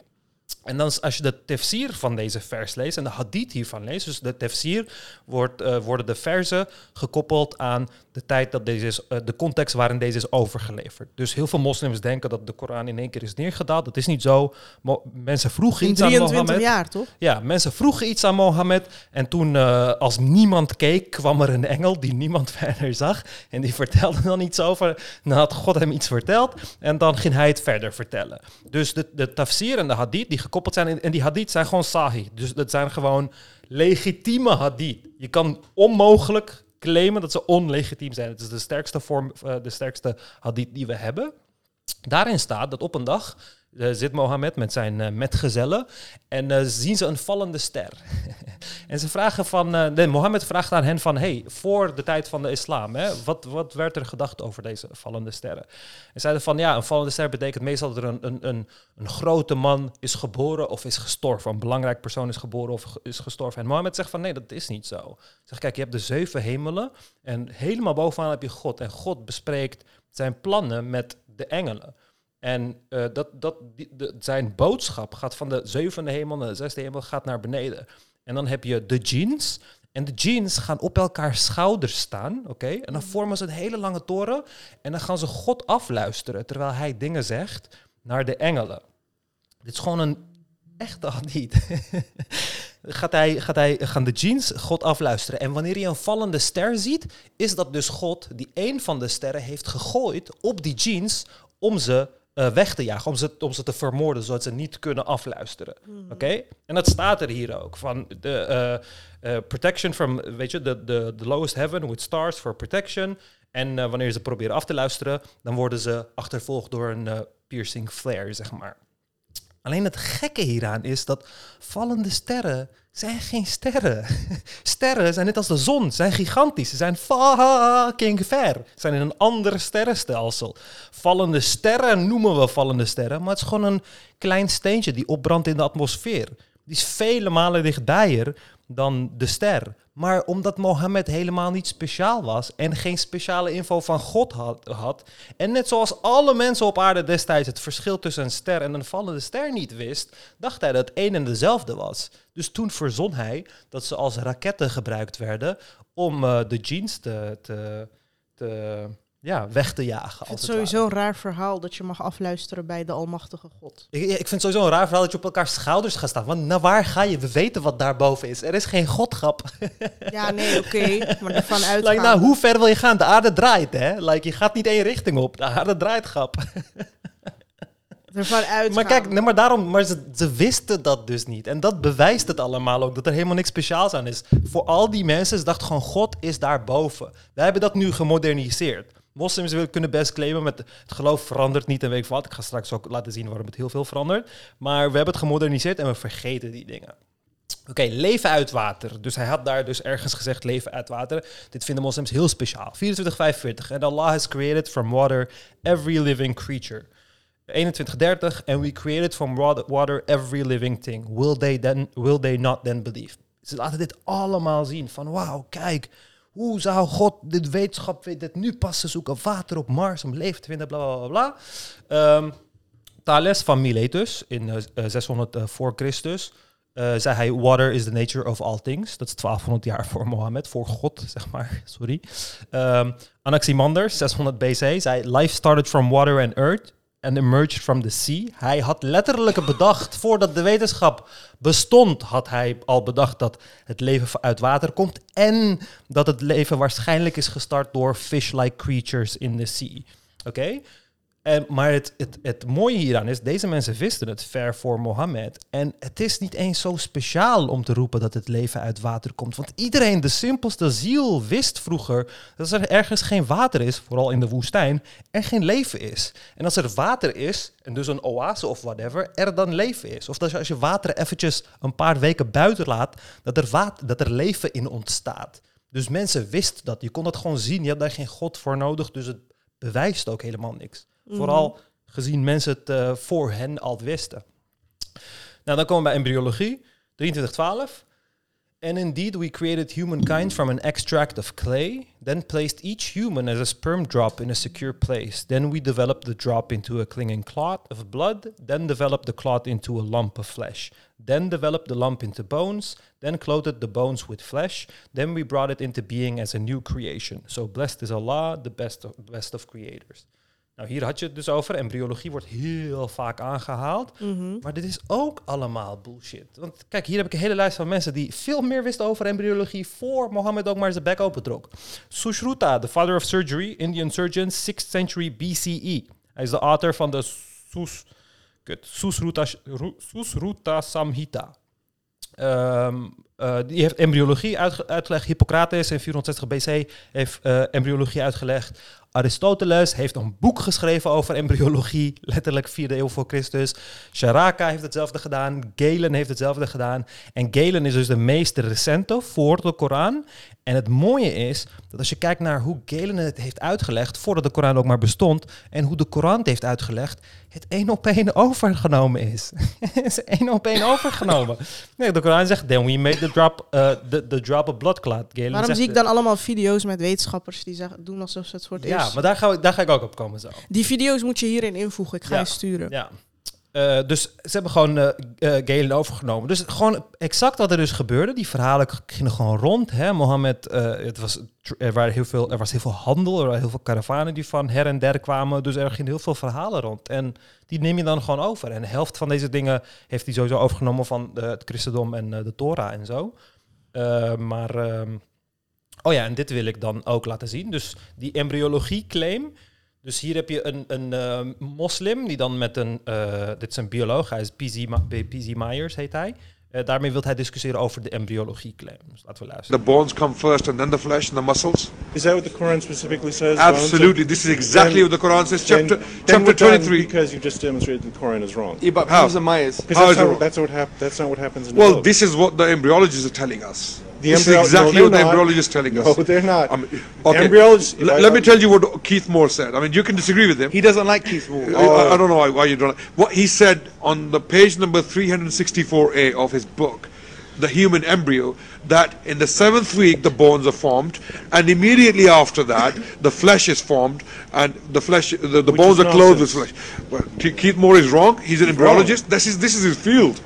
En dan als je de tefsir van deze vers leest en de hadith hiervan leest, dus de tefsir wordt, eh, worden de verzen gekoppeld aan de tijd dat deze is, eh, de context waarin deze is overgeleverd. Dus heel veel moslims denken dat de Koran in één keer is neergedaald. Dat is niet zo. Mo- mensen vroegen In iets aan 23 Mohammed. jaar, toch? Ja, mensen vroegen iets aan Mohammed. En toen, eh, als niemand keek, kwam er een engel die niemand verder zag. En die vertelde dan iets over. Dan had God hem iets verteld. En dan ging hij het verder vertellen. Dus de, de tafsir en de hadith die gekoppeld zijn. En, die hadith zijn gewoon sahih. Dus dat zijn gewoon legitieme hadith. Je kan onmogelijk claimen dat ze onlegitiem zijn. Het is de sterkste vorm, eh, de sterkste hadith die we hebben. Daarin staat dat op een dag zit Mohammed met zijn eh, metgezellen en eh, zien ze een vallende ster. en ze vragen van, eh, nee, Mohammed vraagt aan hen van, hey, voor de tijd van de islam, hè, wat, wat werd er gedacht over deze vallende sterren? En zeiden van, ja, een vallende ster betekent meestal dat er een, een, een, een grote man is geboren of is gestorven. Een belangrijk persoon is geboren of is gestorven. En Mohammed zegt van, nee, dat is niet zo. Zeg, kijk, je hebt de zeven hemelen en helemaal bovenaan heb je God. En God bespreekt zijn plannen met de engelen. En eh, dat, dat, die, de, zijn boodschap gaat van de zevende hemel naar de zesde hemel gaat naar beneden. En dan heb je de jeans. En de jeans gaan op elkaar schouders staan, oké? En dan vormen ze een hele lange toren. En dan gaan ze God afluisteren, terwijl hij dingen zegt naar de engelen. Dit is gewoon een echte hadith. gaat hij, gaat hij, gaan de jeans God afluisteren. En wanneer je een vallende ster ziet, is dat dus God die een van de sterren heeft gegooid op die jeans om ze eh, weg te jagen, om ze, om ze te vermoorden, zodat ze niet kunnen afluisteren. Oké? En dat staat er hier ook. Van de eh, eh, protection from, weet je, de the, the lowest heaven with stars for protection. En wanneer ze proberen af te luisteren, dan worden ze achtervolgd door een piercing flare, zeg maar. Alleen het gekke hieraan is dat vallende sterren zijn geen sterren. Sterren zijn net als de zon, zijn gigantisch, ze zijn fucking ver. Ze zijn in een ander sterrenstelsel. Vallende sterren noemen we vallende sterren, maar het is gewoon een klein steentje die opbrandt in de atmosfeer. die is vele malen dichtbijer dan de ster. Maar omdat Mohammed helemaal niet speciaal was en geen speciale info van God had, had en net zoals alle mensen op aarde destijds het verschil tussen een ster en een vallende ster niet wist, dacht hij dat een en dezelfde was. Dus toen verzon hij dat ze als raketten gebruikt werden om eh, de jeans te, te, te, ja, weg te jagen. Ik vind het ware. sowieso een raar verhaal dat je mag afluisteren bij de Almachtige God. Ik, ik vind het sowieso een raar verhaal dat je op elkaars schouders gaat staan. Want naar waar ga je? We weten wat daarboven is. Er is geen godgrap. Ja, nee, oké. maar ervan uitgaan. Like, nou, hoe ver wil je gaan? De aarde draait, hè? Like, je gaat niet één richting op. De aarde draait, grap. ervan. Maar kijk, nee, maar daarom, maar ze, ze wisten dat dus niet. En dat bewijst het allemaal ook, dat er helemaal niks speciaals aan is. Voor al die mensen, ze dachten gewoon, God is daarboven. Wij hebben dat nu gemoderniseerd. Moslims willen- kunnen best claimen met het geloof verandert niet en weet ik wat. Ik ga straks ook laten zien waarom het heel veel verandert. Maar we hebben het gemoderniseerd en we vergeten die dingen. Oké, leven uit water. Dus hij had daar dus ergens gezegd leven uit water. Dit vinden moslims heel speciaal. 24:45. And Allah has created from water every living creature. 21:30. And we created from wa- water every living thing. Will they, then, will they not then believe? Ze laten dit allemaal zien. Van wauw, kijk. Hoe zou God dit wetenschap weet nu pas zoeken? Water op Mars om leven te vinden, bla bla bla. Ehm, Thales van Miletus in eh, eh, 600 eh, voor Christus eh, zei hij: Water is the nature of all things. Dat is 1200 jaar voor Mohammed, voor God, zeg maar. Sorry. Ehm, Anaximander, 600 BC, zei: Life started from water and earth and emerged from the sea. Hij had letterlijk bedacht, voordat de wetenschap bestond, had hij al bedacht dat het leven uit water komt en dat het leven waarschijnlijk is gestart door fish-like creatures in the sea. Oké? En, maar het, het, het mooie hieraan is, deze mensen wisten het ver voor Mohammed. En het is niet eens zo speciaal om te roepen dat het leven uit water komt. Want iedereen, de simpelste ziel, wist vroeger dat er ergens geen water is, vooral in de woestijn, er geen leven is. En als er water is, en dus een oase of whatever, er dan leven is. Of dat als je water eventjes een paar weken buiten laat, dat er, dat er leven in ontstaat. Dus mensen wisten dat. Je kon dat gewoon zien. Je had daar geen God voor nodig. Dus het bewijst ook helemaal niks. Vooral gezien mensen het eh, voor hen al wisten. Nou, dan komen we bij embryologie. 2312. And indeed we created humankind from an extract of clay, then placed each human as a sperm drop in a secure place. Then we developed the drop into a clinging clot of blood, then developed the clot into a lump of flesh, then developed the lump into bones, then clothed the bones with flesh, then we brought it into being as a new creation. So blessed is Allah, the best of, best of creators. Nou, hier had je het dus over. Embryologie wordt heel vaak aangehaald. Mhm. Maar dit is ook allemaal bullshit. Want kijk, hier heb ik een hele lijst van mensen die veel meer wisten over embryologie voor Mohammed ook maar zijn bek opentrok. Sushruta, the father of surgery, Indian surgeon, 6th century BCE. Hij is de author van de Sus, kut, Susruta, Ru- Susruta Samhita. Ehm, eh, die heeft embryologie uitge- uitgelegd. Hippocrates in 460 BC heeft eh, embryologie uitgelegd. Aristoteles heeft een boek geschreven over embryologie, letterlijk 4e eeuw voor Christus. Sharaka heeft hetzelfde gedaan. Galen heeft hetzelfde gedaan. En Galen is dus de meest recente voor de Koran. En het mooie is dat als je kijkt naar hoe Galen het heeft uitgelegd, voordat de Koran ook maar bestond, en hoe de Koran het heeft uitgelegd, het één op één overgenomen is. Het is één op één overgenomen. Nee, de Koran zegt, then we made the drop, uh, the, the drop of blood clot. Galen Waarom zegt, zie ik dan allemaal video's met wetenschappers die zeggen, doen alsof ze het voor het Ja, eerst... maar daar ga, ik, daar ga ik ook op komen zo. Die video's moet je hierin invoegen. Ik ga Ja. je sturen. Ja. Eh, dus ze hebben gewoon eh eh, Galen overgenomen. Dus gewoon exact wat er dus gebeurde. Die verhalen gingen gewoon rond. Hè? Mohammed, het was, er, waren heel veel, er was heel veel handel. Er waren heel veel karavanen die van her en der kwamen. Dus er gingen heel veel verhalen rond. En die neem je dan gewoon over. En de helft van deze dingen heeft hij sowieso overgenomen van het christendom en de Torah en zo. Maar, ehm, oh ja, en dit wil ik dan ook laten zien. Dus die embryologie claim... Dus hier heb je een, een eh, moslim die dan met een, eh, dit is een bioloog, hij is P.Z. Myers heet hij. Eh, daarmee wil hij discussiëren over de embryologie claim. Dus laten we luisteren. The bones come first and then the flesh and the muscles? Is that what the Quran specifically says? Absolutely. This is exactly what the Quran says. Then, Chapter, then chapter done 23. Because you just demonstrated the Quran is wrong. Yeah, but How? Myers. Because How that's, is it that's, what hap- that's not what happens in the Well, this is what the embryologists are telling us. The This is exactly no, what the not. embryologist is telling No, us. they're not. I mean, okay. Embryologists- let me tell you what Keith Moore said. I mean, you can disagree with him. He doesn't like Keith Moore. I, I oh. don't know why, you don't. What he said on the page number 364A of his book, The Human Embryo, that in the seventh week the bones are formed, and immediately after that the flesh is formed, and the flesh, the, the bones are clothed with flesh. Well, Keith Moore is wrong. He's an He's wrong. embryologist. This is this is his field.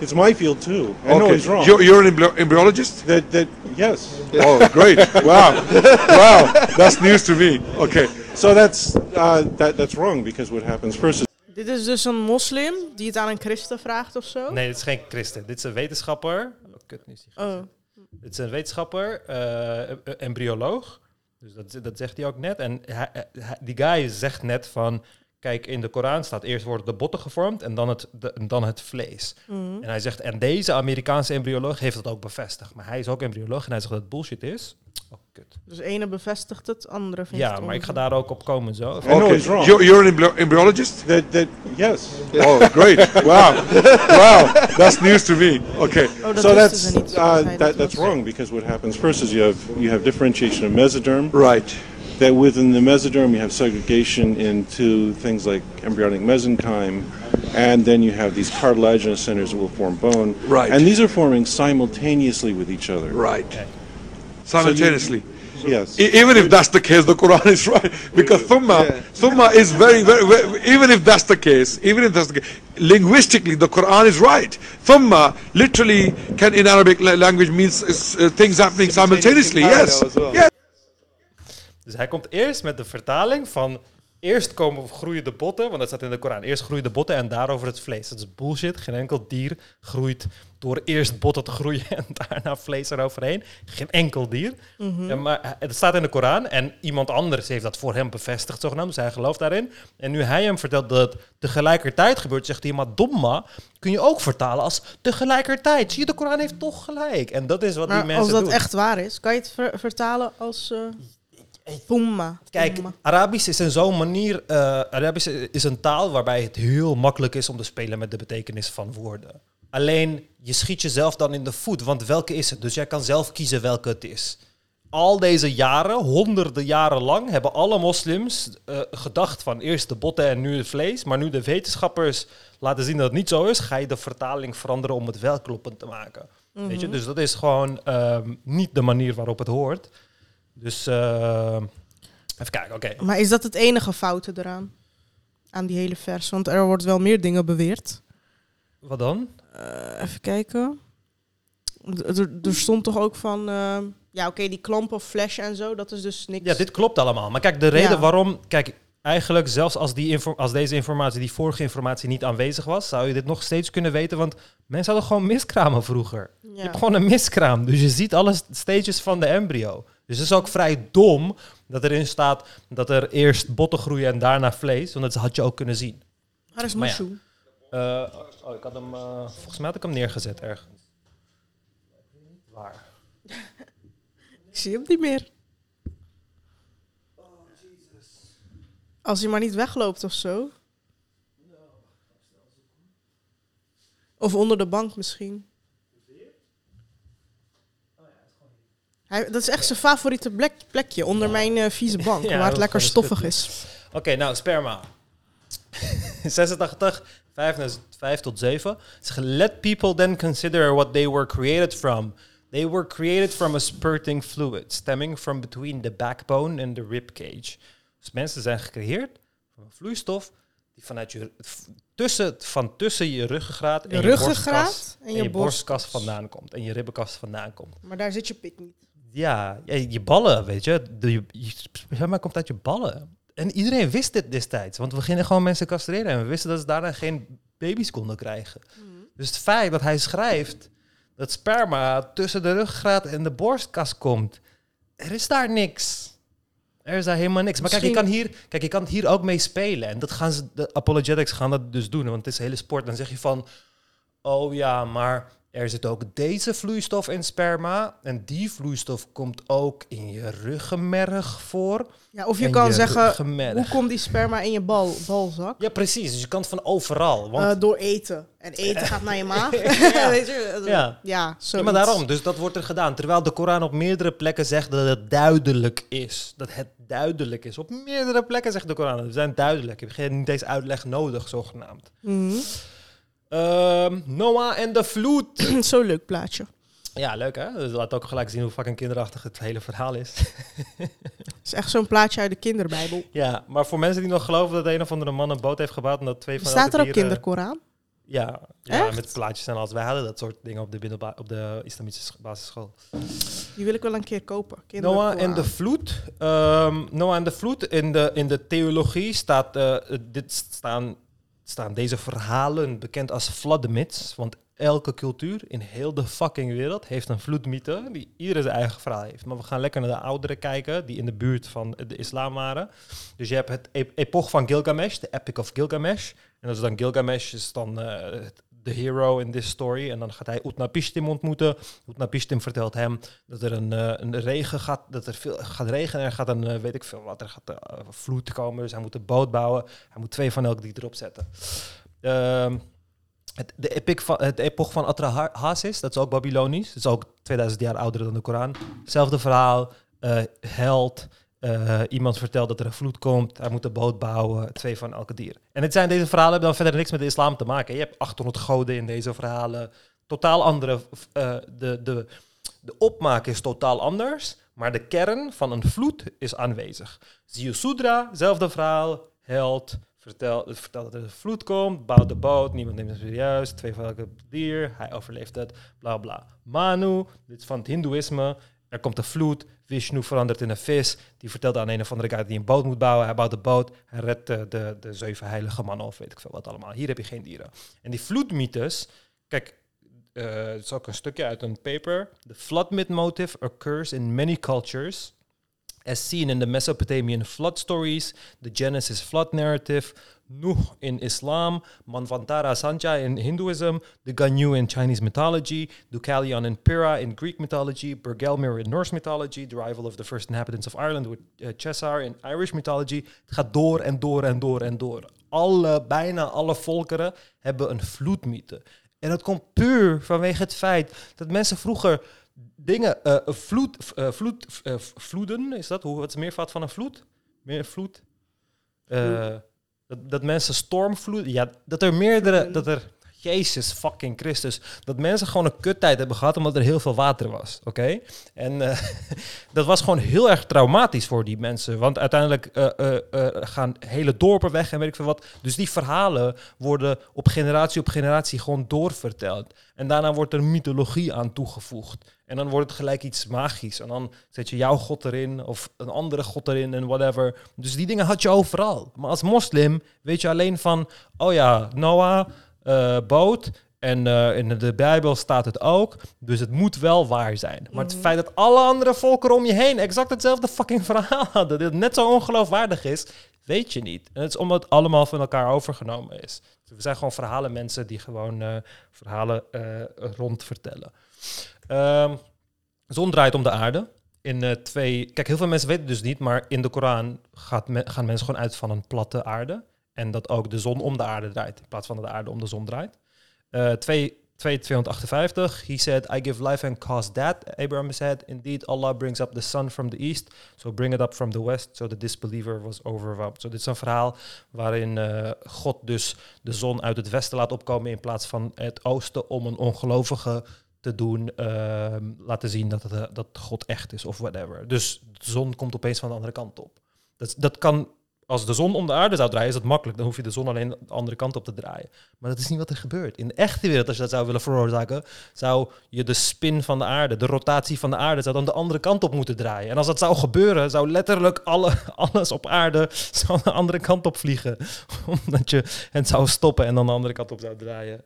It's my field too. I know he's wrong. You're, you're an embryo- embryologist. that that yes. Oh, great! Wow, wow, that's news to me. Okay. So that's uh, that that's wrong because what happens first is Dit is dus een moslim die het aan een christen vraagt of zo? Nee, dit is geen christen. Dit is een wetenschapper. Oh, kut, nu is die Oh. Dit is een wetenschapper, eh, eh, embryoloog. Dus dat, dat zegt hij ook net. En hij, hij- die guy zegt net van... Kijk, in de Koran staat eerst worden de botten gevormd en dan het, de- dan het vlees. Mhm. En hij zegt, en deze Amerikaanse embryoloog heeft dat ook bevestigd. Maar hij is ook embryoloog en hij zegt dat het bullshit is. Oh, kut. Dus ene bevestigt het, andere vindt Ja, het maar ik ga daar ook op komen zo. Okay. You're, you're an embryo- embryologist. that that yes. Oh, great! Wow, wow, that's news to me. Okay. Oh, dat so that's uh, that, that's wrong because what happens first is you have you have differentiation of mesoderm. Right. That within the mesoderm you have segregation into things like embryonic mesenchyme, and then you have these cartilaginous centers that will form bone. Right. And these are forming simultaneously with each other. Right. Simultaneously. Yes. E- even if that's the case, the Quran is right because thumma, Yeah. thumma is very, very, very. Even if that's the case, even if that's the case, linguistically, the Quran is right. Thumma literally can in Arabic language means uh, things happening simultaneously. Yes. Well. Yes. Dus hij komt eerst met de vertaling van... Eerst komen groeien de botten, want dat staat in de Koran. Eerst groeien de botten en daarover het vlees. Dat is bullshit. Geen enkel dier groeit door eerst botten te groeien en daarna vlees eroverheen. Geen enkel dier. Ja, maar het staat in de Koran en iemand anders heeft dat voor hem bevestigd, zogenaamd. Dus hij gelooft daarin. En nu hij hem vertelt dat het tegelijkertijd gebeurt, zegt hij, maar domma kun je ook vertalen als tegelijkertijd. Zie je, de Koran heeft toch gelijk. En dat is wat die mensen als dat doen. echt waar is, kan je het ver- vertalen als... eh Thumma. Kijk. Arabisch is in zo'n manier. eh, Arabisch is een taal waarbij het heel makkelijk is om te spelen met de betekenis van woorden. Alleen je schiet jezelf dan in de voet, want welke is het? Dus jij kan zelf kiezen welke het is. Al deze jaren, honderden jaren lang, hebben alle moslims eh, gedacht van eerst de botten en nu het vlees. Maar nu de wetenschappers laten zien dat het niet zo is, ga je de vertaling veranderen om het wel kloppend te maken. Weet je? Dus dat is gewoon ehm, niet de manier waarop het hoort. Dus eh, even kijken, oké. Maar is dat het enige foute eraan? Aan die hele vers? Want er wordt wel meer dingen beweerd. Wat dan? Eh, even kijken. Er, er stond toch ook van... eh, ja, oké, die klampen, flash en zo, dat is dus niks. Ja, dit klopt allemaal. Maar kijk, de reden Ja. waarom... Kijk, eigenlijk zelfs als, die als deze informatie, die vorige informatie niet aanwezig was, zou je dit nog steeds kunnen weten. Want mensen hadden gewoon miskramen vroeger. Je hebt gewoon een miskraam. Dus je ziet alle stages van de embryo. Dus het is ook vrij dom dat erin staat dat er eerst botten groeien en daarna vlees. Want dat had je ook kunnen zien. Waar is ja. Mushu? Eh, oh, ik had hem... eh, volgens mij had ik hem neergezet ergens. Waar? Ik zie hem niet meer. Als hij maar niet wegloopt of zo. Of onder de bank misschien. Hij, dat is echt zijn favoriete plek, plekje, onder mijn eh, vieze bank, Ja, waar het lekker stoffig is. Oké, nou, sperma. 86, 5, naar 5 tot 7. Zeg, Let people then consider what they were created from. They were created from a spurting fluid, stemming from between the backbone and the rib cage. Dus mensen zijn gecreëerd van een vloeistof die vanuit je, tussen, van tussen je ruggengraat en Je ruggengraat borstkas, en en je borstkas. vandaan komt. En je ribbenkast vandaan komt. Maar daar zit je pik niet. Ja, je ballen, weet je. De, je, je sperma komt uit je ballen. En iedereen wist dit destijds. Want we gingen gewoon mensen castreren. En we wisten dat ze daarna geen baby's konden krijgen. Dus het feit dat hij schrijft dat sperma tussen de ruggraat en de borstkas komt. Er is daar niks. Er is daar helemaal niks. Maar kijk, je kan hier, kijk, je kan hier ook mee spelen. En dat gaan ze, de apologetics gaan dat dus doen. Want het is een hele sport. Dan zeg je van, oh ja, maar Er zit ook deze vloeistof in sperma. En die vloeistof komt ook in je ruggenmerg voor. Ja, of je En kan je zeggen, ruggenmerg. hoe komt die sperma in je bal, balzak? Ja, precies. Dus je kan het van overal. Want Eh, door eten. En eten gaat naar je maag. Ja. Weet je? Ja. Ja, maar daarom, dus dat wordt er gedaan. Terwijl de Koran op meerdere plekken zegt dat het duidelijk is. Dat het duidelijk is. Op meerdere plekken zegt de Koran, we zijn duidelijk. Je hebt geen niet eens uitleg nodig, zogenaamd. Mhm. Ehm, Noah en de vloed. Zo'n leuk plaatje. Ja, leuk hè? Dus laat ook gelijk zien hoe fucking kinderachtig het hele verhaal is. Het is echt zo'n plaatje uit de kinderbijbel. ja, maar voor mensen die nog geloven dat een of andere man een boot heeft gebouwd... en dat twee van Staat er ook kinderkoran? Ja, ja met plaatjes en alles. Wij hadden dat soort dingen op de, op de islamitische sch- basisschool. Die wil ik wel een keer kopen. Noah en de vloed. Ehm, Noah en de vloed. In de, in de theologie staat, eh, dit staan, staan deze verhalen bekend als flood myths. Want elke cultuur in heel de fucking wereld heeft een vloedmythe die iedereen zijn eigen verhaal heeft. Maar we gaan lekker naar de ouderen kijken, die in de buurt van de islam waren. Dus je hebt het epoch van Gilgamesh, de Epic of Gilgamesh. En dat is dan Gilgamesh, is dan eh, de hero in this story. En dan gaat hij Utnapishtim ontmoeten. Utnapishtim vertelt hem dat er een, eh, een regen gaat, dat er veel gaat regenen. Er gaat een, eh, weet ik veel wat, er gaat eh, vloed komen. Dus hij moet een boot bouwen. Hij moet twee van elk die erop zetten. Ehm, het, de epic van, het epoch van Atrahasis, dat is ook Babylonisch. Dat is ook 2000 jaar ouder dan de Koran. Hetzelfde verhaal, held. Eh, iemand vertelt dat er een vloed komt. Hij moet een boot bouwen. Twee van elke dier. En het zijn, deze verhalen hebben dan verder niks met de islam te maken. Je hebt 800 goden in deze verhalen. Totaal andere. eh, de, de, de opmaak is totaal anders. Maar de kern van een vloed is aanwezig. Ziusudra, zelfde verhaal. Held. Vertelt, vertelt dat er een vloed komt, bouwt de boot, niemand neemt het serieus, twee van elke dier, hij overleeft het, bla bla. Manu, dit is van het hindoeïsme, er komt een vloed, Vishnu verandert in een vis, die vertelt aan een of andere guy hij een boot moet bouwen, hij bouwt de boot, hij redt de, de, de zeven heilige mannen of weet ik veel wat allemaal. Hier heb je geen dieren. En die vloedmythes, kijk, eh, het is ook een stukje uit een paper. The flood myth motive occurs in many cultures, as seen in the Mesopotamian flood stories, the Genesis flood narrative, Nuh in Islam, Manvantara Sanja in Hinduism, the Ganyu in Chinese mythology, Deucalion in Pyrrha in Greek mythology, Bergelmir in Norse mythology, the arrival of the first inhabitants of Ireland with uh, Cheshire in Irish mythology. Het gaat door en door en door en door. Alle, bijna alle volkeren hebben een vloedmythe. En dat komt puur vanwege het feit dat mensen vroeger dingen, eh, vloed, eh, vloed, eh, vloeden, is dat? Hoe, wat is meervoud van een vloed? Meer vloed? Eh, dat, dat mensen stormvloeden, ja, dat er meerdere, dat er, Jezus fucking Christus, dat mensen gewoon een kuttijd hebben gehad omdat er heel veel water was, oké? En eh, dat was gewoon heel erg traumatisch voor die mensen, want uiteindelijk eh, eh, gaan hele dorpen weg en weet ik veel wat. Dus die verhalen worden op generatie op generatie gewoon doorverteld. En daarna wordt er mythologie aan toegevoegd. En dan wordt het gelijk iets magisch. En dan zet je jouw god erin of een andere god erin en whatever. Dus die dingen had je overal. Maar als moslim weet je alleen van, oh ja, Noah, eh, boot. En eh, in de Bijbel staat het ook. Dus het moet wel waar zijn. Maar het feit dat alle andere volkeren om je heen exact hetzelfde fucking verhaal hadden, dat het net zo ongeloofwaardig is, weet je niet. En het is omdat het allemaal van elkaar overgenomen is. We zijn gewoon verhalen mensen die gewoon eh, verhalen rond vertellen. Ehm, zon draait om de aarde. In eh, twee. Kijk, heel veel mensen weten dus niet, maar in de Koran gaat gaan mensen gewoon uit van een platte aarde. En dat ook de zon om de aarde draait, in plaats van dat de aarde om de zon draait. Eh 2, 258, he said, I give life and cause that. Abraham said, indeed, Allah brings up the sun from the east, so bring it up from the west, so the disbeliever was overwhelmed. So dit is een verhaal waarin eh, God dus de zon uit het westen laat opkomen in plaats van het oosten om een ongelovige te doen, ehm, laten zien dat, het, eh, dat God echt is of whatever. Dus de zon komt opeens van de andere kant op. Dat, dat kan, als de zon om de aarde zou draaien, is dat makkelijk. Dan hoef je de zon alleen de andere kant op te draaien. Maar dat is niet wat er gebeurt. In de echte wereld, als je dat zou willen veroorzaken, zou je de spin van de aarde, de rotatie van de aarde, zou dan de andere kant op moeten draaien. En als dat zou gebeuren, zou letterlijk alle, alles op aarde zou de andere kant op vliegen. Omdat je het zou stoppen en dan de andere kant op zou draaien.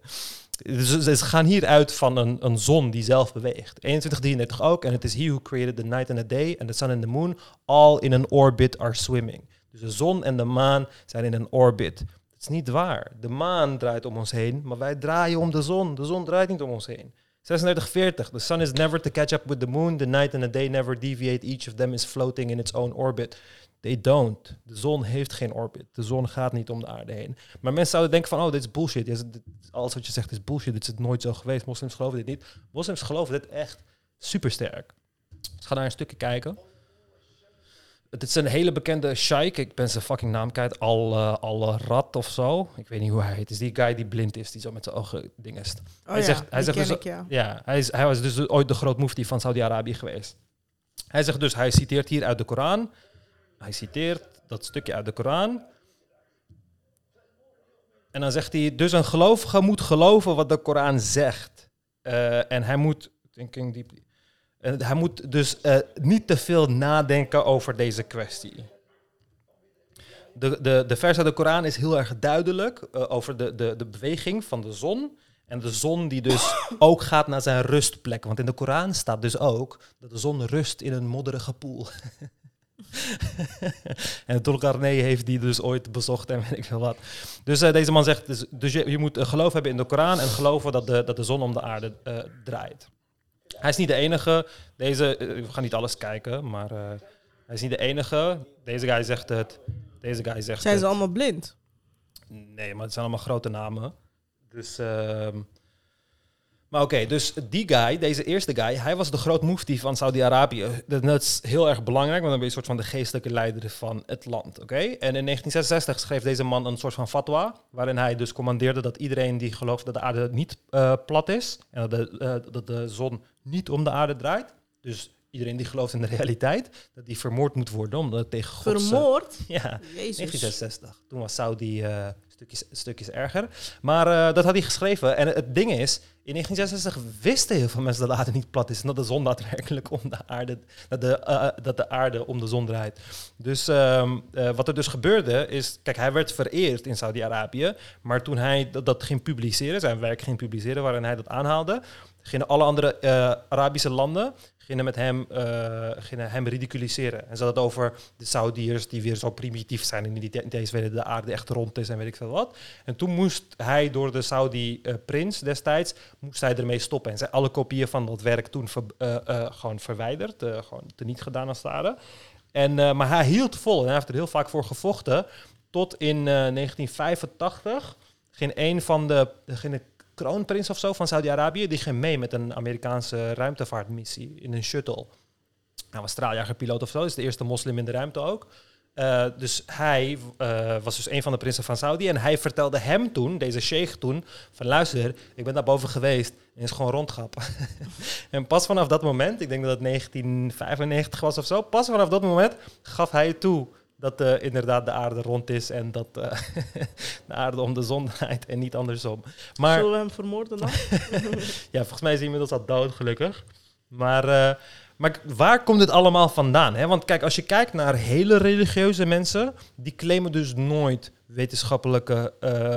Dus ze gaan hier uit van een, een zon die zelf beweegt. 2133 ook. En het is he who created the night and the day and the sun and the moon. All in an orbit are swimming. Dus de zon en de maan zijn in een orbit. Dat is niet waar. De maan draait om ons heen, maar wij draaien om de zon. De zon draait niet om ons heen. 3640. The sun is never to catch up with the moon. The night and the day never deviate. Each of them is floating in its own orbit. They don't. De zon heeft geen orbit. De zon gaat niet om de aarde heen. Maar mensen zouden denken van, oh, dit is bullshit. Alles wat je zegt is bullshit. Dit is nooit zo geweest. Moslims geloven dit niet. Moslims geloven dit echt super sterk. Dus ga naar een stukje kijken. Het is een hele bekende sheik. Ik ben zijn fucking naam kwijt. Al, eh, al Rat of zo. Ik weet niet hoe hij heet. Het is die guy die blind is. Die zo met zijn ogen dingest. Oh Hij ja, zegt- hij zegt dus- ik, ja. Ja, hij, is, hij was dus ooit de groot mufti van Saudi-Arabië geweest. Hij zegt dus, hij citeert hier uit de Koran. Hij citeert dat stukje uit de Koran. En dan zegt hij, dus een gelovige moet geloven wat de Koran zegt. Eh, en hij moet, thinking deeply, en hij moet dus eh, niet te veel nadenken over deze kwestie. De, de, de vers uit de Koran is heel erg duidelijk eh, over de, de, de beweging van de zon. En de zon die dus ook gaat naar zijn rustplek. Want in de Koran staat dus ook dat de zon rust in een modderige poel. en Tulkarnee heeft die dus ooit bezocht en weet ik veel wat. Dus eh, deze man zegt, dus, dus je, je moet geloof hebben in de Koran en geloven dat de, dat de zon om de aarde eh, draait. Hij is niet de enige. Deze, eh, we gaan niet alles kijken, maar hij is niet de enige. Deze guy zegt het. Deze guy zegt Zijn het. ze allemaal blind? Nee, maar het zijn allemaal grote namen. Dus, ehm, maar oké, dus die guy, deze eerste guy, hij was de groot mufti van Saudi-Arabië. Dat is heel erg belangrijk, want dan ben je een soort van de geestelijke leider van het land, oké? En in 1966 schreef deze man een soort van fatwa, waarin hij dus commandeerde dat iedereen die gelooft dat de aarde niet eh, plat is, en dat de, eh, dat de zon niet om de aarde draait, dus iedereen die gelooft in de realiteit, dat die vermoord moet worden, omdat het tegen God... Vermoord? Ja, Jezus. 1966. Toen was Saudi eh stukjes, stukjes erger. Maar eh, dat had hij geschreven. En het ding is, in 1966 wisten heel veel mensen dat de aarde niet plat is. En dat de zon daadwerkelijk om de aarde, dat de, eh, dat de aarde om de zon draait. Dus ehm, eh, wat er dus gebeurde is, kijk, hij werd vereerd in Saudi-Arabië. Maar toen hij dat, dat ging publiceren, zijn werk ging publiceren waarin hij dat aanhaalde, gingen alle andere eh, Arabische landen gingen met hem, eh, gingen hem ridiculiseren. En ze hadden het over de Saudiërs die weer zo primitief zijn en die eens weten de aarde echt rond is en weet ik veel wat. En toen moest hij door de Saudi-prins destijds, moest hij ermee stoppen. En zijn alle kopieën van dat werk toen eh, eh, gewoon verwijderd, eh, gewoon teniet gedaan als het. En, eh, maar hij hield vol en hij heeft er heel vaak voor gevochten. Tot in eh, 1985 ging een van de, de kroonprins of zo van Saudi-Arabië, die ging mee met een Amerikaanse ruimtevaartmissie in een shuttle. Hij was straaljagerpiloot of zo, is de eerste moslim in de ruimte ook. Eh, dus hij eh, was dus een van de prinsen van Saudi. En hij vertelde hem toen, deze sheikh toen, van luister, ik ben daar boven geweest en is gewoon rondgap. en pas vanaf dat moment, ik denk dat het 1995 was of zo, pas vanaf dat moment gaf hij toe dat eh, inderdaad de aarde rond is en dat eh, de aarde om de zon draait en niet andersom. Maar Zullen we hem vermoorden dan? ja, volgens mij is hij inmiddels al dood, gelukkig. Maar, eh, maar waar komt dit allemaal vandaan? Hè? Want kijk, als je kijkt naar hele religieuze mensen, die claimen dus nooit wetenschappelijke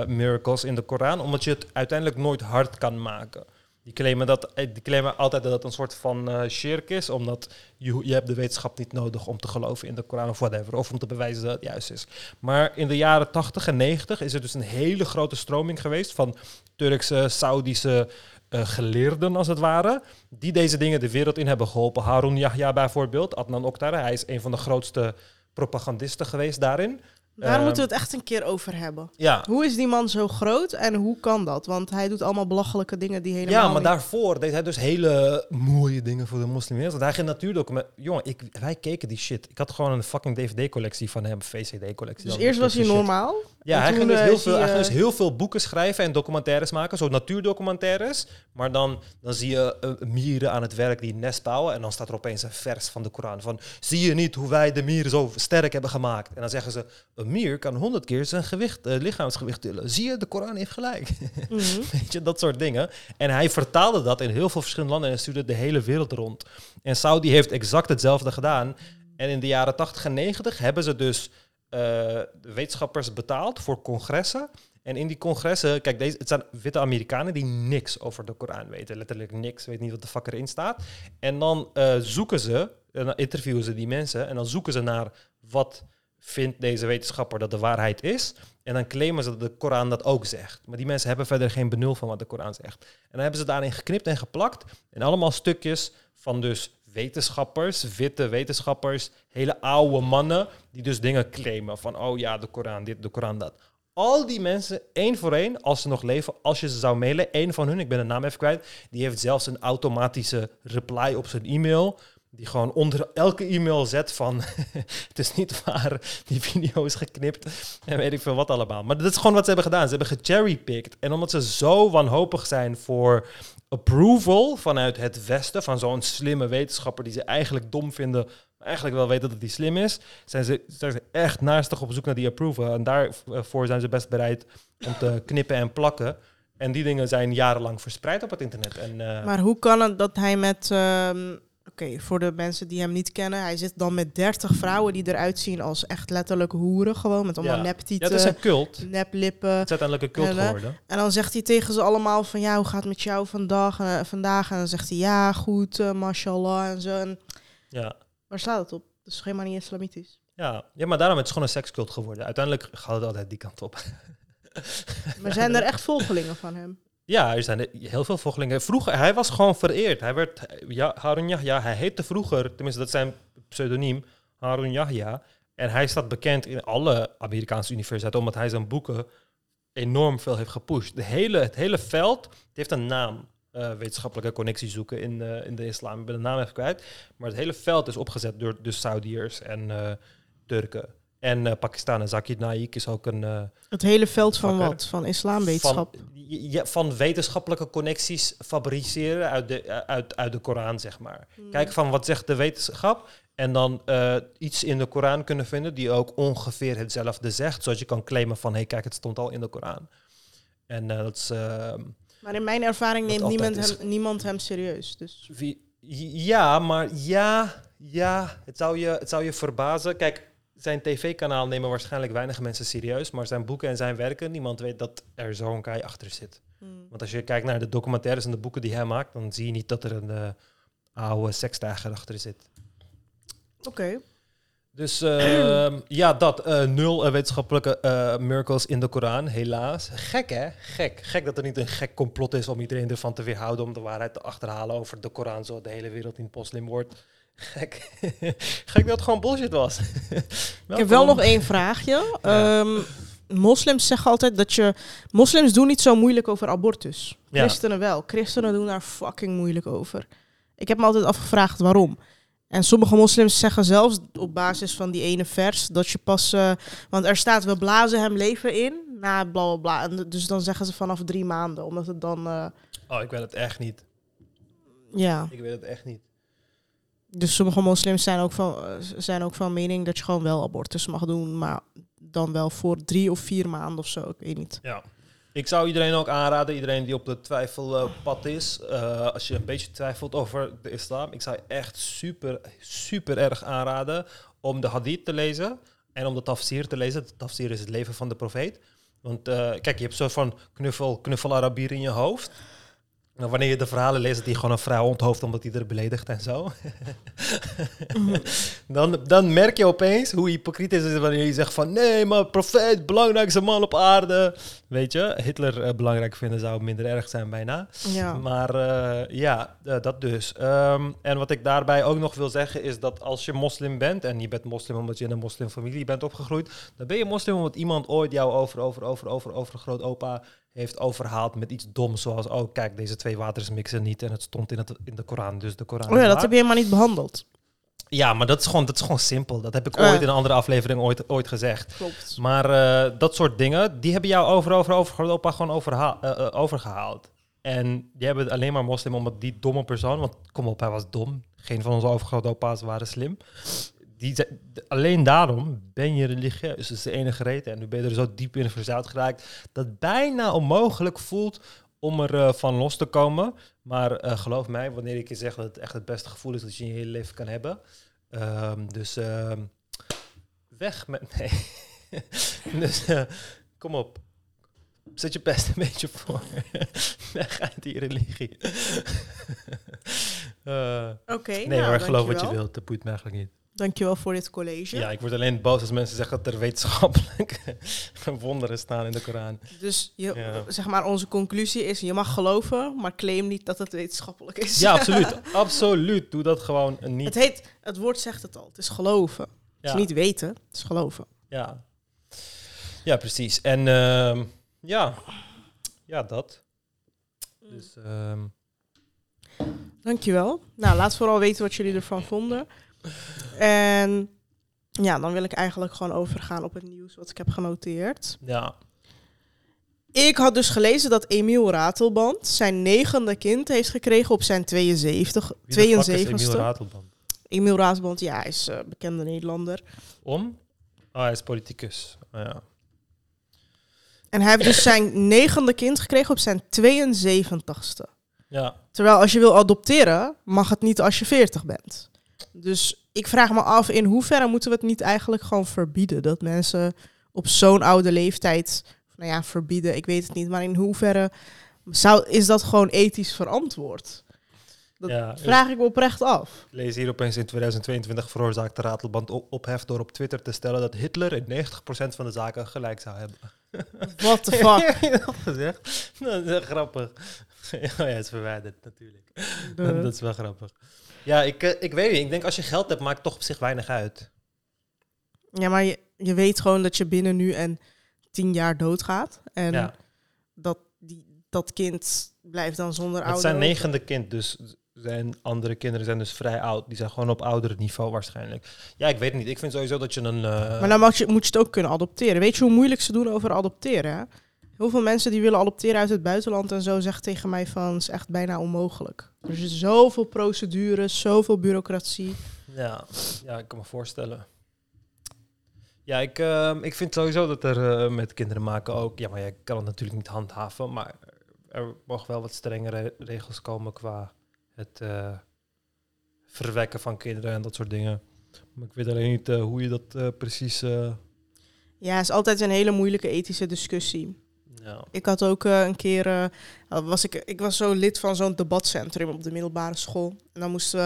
miracles in de Koran, omdat je het uiteindelijk nooit hard kan maken. Die claimen, dat, eh, die claimen altijd dat het een soort van eh shirk is, omdat je, je hebt de wetenschap niet nodig om te geloven in de Koran of whatever, of om te bewijzen dat het juist is. Maar in de jaren 80 en 90 is er dus een hele grote stroming geweest van Turkse, Saudische eh, geleerden, als het ware, die deze dingen de wereld in hebben geholpen. Harun Yahya bijvoorbeeld, Adnan Oktar, hij is een van de grootste propagandisten geweest daarin. Daar Ehm, moeten we het echt een keer over hebben. Ja, Hoe is die man zo groot en hoe kan dat? Want hij doet allemaal belachelijke dingen die helemaal ja, maar niet- daarvoor deed hij dus hele mooie dingen voor de moslimwereld. Want hij ging natuurlijk... Jongen, ik, wij keken die shit. Ik had gewoon een fucking DVD-collectie van hem, VCD-collectie. Dus dan, eerst was hij shit. normaal. Ja, En hij toen, ging, dus eh, heel is veel, hij, hij ging eh, dus heel veel boeken schrijven en documentaires maken, zo natuurdocumentaires. Maar dan, dan zie je eh, mieren aan het werk die nest bouwen en dan staat er opeens een vers van de Koran van zie je niet hoe wij de mieren zo sterk hebben gemaakt? En dan zeggen ze, een mier kan honderd keer zijn gewicht, eh, lichaamsgewicht tillen. Zie je, de Koran heeft gelijk. Mhm. Weet je, dat soort dingen. En hij vertaalde dat in heel veel verschillende landen en stuurde de hele wereld rond. En Saudi heeft exact hetzelfde gedaan. En in de jaren 80 en 90 hebben ze dus eh, wetenschappers betaald voor congressen. En in die congressen, kijk, deze, het zijn witte Amerikanen die niks over de Koran weten. Letterlijk niks, weet niet wat de fuck erin staat. En dan eh, zoeken ze, en dan interviewen ze die mensen en dan zoeken ze naar wat vindt deze wetenschapper dat de waarheid is. En dan claimen ze dat de Koran dat ook zegt. Maar die mensen hebben verder geen benul van wat de Koran zegt. En dan hebben ze daarin geknipt en geplakt. En allemaal stukjes van dus wetenschappers, witte wetenschappers, hele oude mannen, die dus dingen claimen van, oh ja, de Koran dit, de Koran dat. Al die mensen, één voor één, als ze nog leven, als je ze zou mailen, één van hun, ik ben de naam even kwijt, die heeft zelfs een automatische reply op zijn e-mail. Die gewoon onder elke e-mail zet van het is niet waar, die video is geknipt en weet ik veel wat allemaal. Maar dat is gewoon wat ze hebben gedaan. Ze hebben gecherrypicked. En omdat ze zo wanhopig zijn voor approval vanuit het Westen, van zo'n slimme wetenschapper die ze eigenlijk dom vinden, maar eigenlijk wel weten dat hij slim is, zijn ze, ze echt naastig op zoek naar die approval. En daarvoor zijn ze best bereid om te knippen en plakken. En die dingen zijn jarenlang verspreid op het internet. En, uh, Maar hoe kan het dat hij met... ehm, Oké, voor de mensen die hem niet kennen, hij zit dan met 30 vrouwen die eruit zien als echt letterlijk hoeren, gewoon met allemaal ja. ja, neptieten, het is een cult. neplippen. Het is uiteindelijk een cult En, eh, geworden. En dan zegt hij tegen ze allemaal van ja, hoe gaat het met jou vandaag? En, eh, vandaag? En dan zegt hij ja, goed, eh, mashallah en zo. En Ja. waar slaat het op? Dat is helemaal niet islamitisch. Ja. ja, maar daarom is het gewoon een sekscult geworden. Uiteindelijk gaat het altijd die kant op. Maar zijn er echt volgelingen van hem? Ja, er zijn heel veel volgelingen. Vroeger, hij was gewoon vereerd. Hij werd, ja, Harun Yahya, hij heette vroeger, tenminste dat is zijn pseudoniem, Harun Yahya. En hij staat bekend in alle Amerikaanse universiteiten, omdat hij zijn boeken enorm veel heeft gepusht. De hele, het hele veld heeft een naam. eh, wetenschappelijke connectie zoeken in, eh, in de islam. Ik ben de naam even kwijt. Maar het hele veld is opgezet door de Saudiërs en eh, Turken. En eh Pakistan. En Zakir Naik is ook een... eh, Het hele veld van Vakker. wat? Van islamwetenschap? van, ja, van wetenschappelijke connecties fabriceren uit de, uit, uit de Koran, zeg maar. Kijk van wat zegt de wetenschap en dan eh, iets in de Koran kunnen vinden die ook ongeveer hetzelfde zegt, zodat je kan claimen van, hé hey, kijk, het stond al in de Koran. En eh, dat is... eh, Maar in mijn ervaring neemt niemand hem, niemand hem serieus. Dus Wie, ja, maar ja, ja, het zou je, het zou je verbazen. Kijk, zijn tv-kanaal nemen waarschijnlijk weinig mensen serieus, maar zijn boeken en zijn werken, niemand weet dat er zo'n guy achter zit. hmm. Want als je kijkt naar de documentaires en de boeken die hij maakt, dan zie je niet dat er een eh, oude sekstijger achter zit. oké. Dus ehm, ja, dat. eh, nul eh, wetenschappelijke miracles in de Koran, helaas. Gek hè? Gek. Gek dat er niet een gek complot is om iedereen ervan te weerhouden om de waarheid te achterhalen over de Koran, zo de hele wereld niet moslim wordt. Gek. Gek dat het gewoon bullshit was. Ik heb wel nog één vraagje. Ja. Ehm, moslims zeggen altijd dat je... Moslims doen niet zo moeilijk over abortus. Ja. Christenen wel. Christenen doen daar fucking moeilijk over. Ik heb me altijd afgevraagd waarom. En sommige moslims zeggen zelfs op basis van die ene vers dat je pas... eh, want er staat, we blazen hem leven in, na bla bla bla. En dus dan zeggen ze vanaf drie maanden, omdat het dan... eh, Oh, ik weet het echt niet. ja, Ik weet het echt niet. Dus sommige moslims zijn ook, van, zijn ook van mening dat je gewoon wel abortus mag doen, maar dan wel voor drie of vier maanden of zo, ik weet niet. Ja. Ik zou iedereen ook aanraden, iedereen die op de twijfelpad is, eh, als je een beetje twijfelt over de islam, ik zou echt super, super erg aanraden om de hadith te lezen en om de tafsir te lezen. De tafsir is het leven van de profeet. Want eh, kijk, je hebt zo van knuffel, knuffel Arabier in je hoofd. Nou, wanneer je de verhalen leest dat hij gewoon een vrouw onthoofd omdat hij er beledigt en zo. dan, dan merk je opeens hoe hypocriet het is wanneer je zegt van nee, maar profeet, belangrijkste man op aarde. Weet je, Hitler eh, belangrijk vinden zou minder erg zijn bijna. Ja. Maar eh, ja, eh, dat dus. Ehm, en wat ik daarbij ook nog wil zeggen is dat als je moslim bent en je bent moslim omdat je in een moslimfamilie bent opgegroeid, dan ben je moslim omdat iemand ooit jou over, over, over, over, over grootopa heeft overhaald met iets doms zoals, oh kijk, deze twee waters mixen niet en het stond in, het, in de Koran, dus de Koran Oh ja, dat heb je helemaal niet behandeld. Ja, maar dat is gewoon, dat is gewoon simpel. Dat heb ik ooit in een andere aflevering ooit, ooit gezegd. Klopt. Maar eh, dat soort dingen, die hebben jou over, over, over Europa gewoon overha- eh, eh, overgehaald. En die hebben het alleen maar moslim omdat die domme persoon, want kom op, hij was dom. Geen van onze overgrootopa's waren slim. Die, alleen daarom ben je religieus. Dat is de enige reden. En nu ben je er zo diep in verzeild geraakt dat het bijna onmogelijk voelt om er eh, van los te komen. Maar eh, geloof mij, wanneer ik je zeg dat het echt het beste gevoel is dat je in je hele leven kan hebben. Ehm, dus ehm, weg met... Nee. dus eh, kom op. Zet je best een beetje voor. weg uit die religie. Oké, nee nou, hoor, geloof wat je wilt. Dat boeit me eigenlijk niet. Dankjewel voor dit college. Ja, ik word alleen boos als mensen zeggen dat er wetenschappelijke wonderen staan in de Koran. Dus je, Ja. zeg maar, onze conclusie is, je mag geloven, maar claim niet dat het wetenschappelijk is. Ja, absoluut. absoluut. Doe dat gewoon niet. Het, heet, het woord zegt het al, het is geloven. Het is niet weten, het is geloven. Ja, ja precies. En ehm, ja. ja, dat. Dus ehm, Dankjewel. Nou, laat vooral weten wat jullie ervan vonden. En ja, dan wil ik eigenlijk gewoon overgaan op het nieuws wat ik heb genoteerd. ja, Ik had dus gelezen dat Emiel Ratelband zijn negende kind heeft gekregen op zijn 72, wie de fuck is Emiel 72ste. Ratelband? Emiel Ratelband, ja, hij is een bekende Nederlander. Om? Oh, hij is politicus. Oh, ja. En hij heeft dus zijn negende kind gekregen op zijn 72ste. ja, Terwijl als je wil adopteren, mag het niet als je 40 bent. Dus ik vraag me af, in hoeverre moeten we het niet eigenlijk gewoon verbieden? Dat mensen op zo'n oude leeftijd, nou ja, verbieden, ik weet het niet. Maar in hoeverre zou, is dat gewoon ethisch verantwoord? Dat Ja, vraag ik me oprecht af. Ik lees hier opeens in 2022 veroorzaakte Ratelband op ophef door op Twitter te stellen dat Hitler in 90% van de zaken gelijk zou hebben. What the fuck? Dat gezegd? Dat is grappig. ja, ja, het is verwijderd natuurlijk. De- dat is wel grappig. Ja, ik, eh, ik weet niet. Ik denk als je geld hebt, maakt het toch op zich weinig uit. Ja, maar je, je weet gewoon dat je binnen nu en tien jaar doodgaat. En ja. dat, die, dat kind blijft dan zonder Het ouder. zijn negende kind, dus zijn andere kinderen zijn dus vrij oud. Die zijn gewoon op oudere niveau waarschijnlijk. Ja, ik weet het niet. Ik vind sowieso dat je een... eh, Maar dan mag je, moet je het ook kunnen adopteren. Weet je hoe moeilijk ze doen over adopteren? Hè? Heel veel mensen die willen adopteren uit het buitenland en zo zeggen tegen mij van het is echt bijna onmogelijk. Er is zoveel procedures, zoveel bureaucratie. Ja, ja, ik kan me voorstellen. Ja, ik, ehm, ik vind sowieso dat er eh, met kinderen maken ook... Ja, maar je kan het natuurlijk niet handhaven, maar er mogen wel wat strengere regels komen qua het eh, verwekken van kinderen en dat soort dingen. Maar ik weet alleen niet eh, hoe je dat precies... Ja, het is altijd een hele moeilijke ethische discussie. Ja. Ik had ook eh, een keer, eh, was ik, ik was zo lid van zo'n debatcentrum op de middelbare school. En dan moesten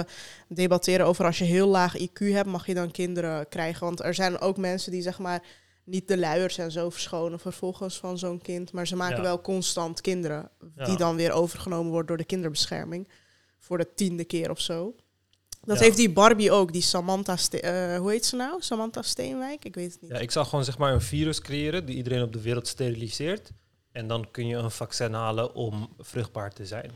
we debatteren over als je heel laag IQ hebt, mag je dan kinderen krijgen. Want er zijn ook mensen die zeg maar niet de luiers en zo verschonen vervolgens van zo'n kind. Maar ze maken Ja. wel constant kinderen, Ja. die dan weer overgenomen worden door de kinderbescherming. Voor de tiende keer of zo. Dat Ja. heeft die Barbie ook, die Samantha, Ste- eh, hoe heet ze nou? Samantha Steenwijk? Ik weet het niet. ja, ik zou gewoon zeg maar een virus creëren die iedereen op de wereld steriliseert. En dan kun je een vaccin halen om vruchtbaar te zijn.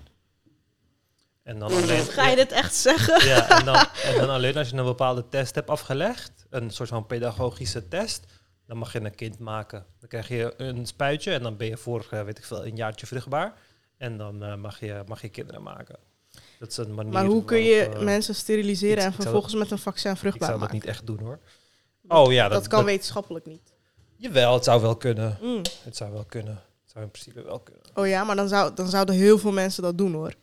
En dan alleen... Ga je dit echt zeggen? Ja, en dan, en dan alleen als je een bepaalde test hebt afgelegd, een soort van pedagogische test, dan mag je een kind maken. Dan krijg je een spuitje en dan ben je voor, eh, weet ik veel, een jaartje vruchtbaar. En dan eh, mag, je, mag je kinderen maken. Dat is een manier Maar hoe kun je eh, mensen steriliseren ik en vervolgens met een vaccin Ik vruchtbaar zou dat maken? niet echt doen hoor. Oh ja, dat, dat, kan dat- wetenschappelijk niet. Jawel, het zou wel kunnen. Mm. Het zou wel kunnen. Zou in principe wel kunnen. Oh ja, maar dan, zou, dan zouden heel veel mensen dat doen hoor.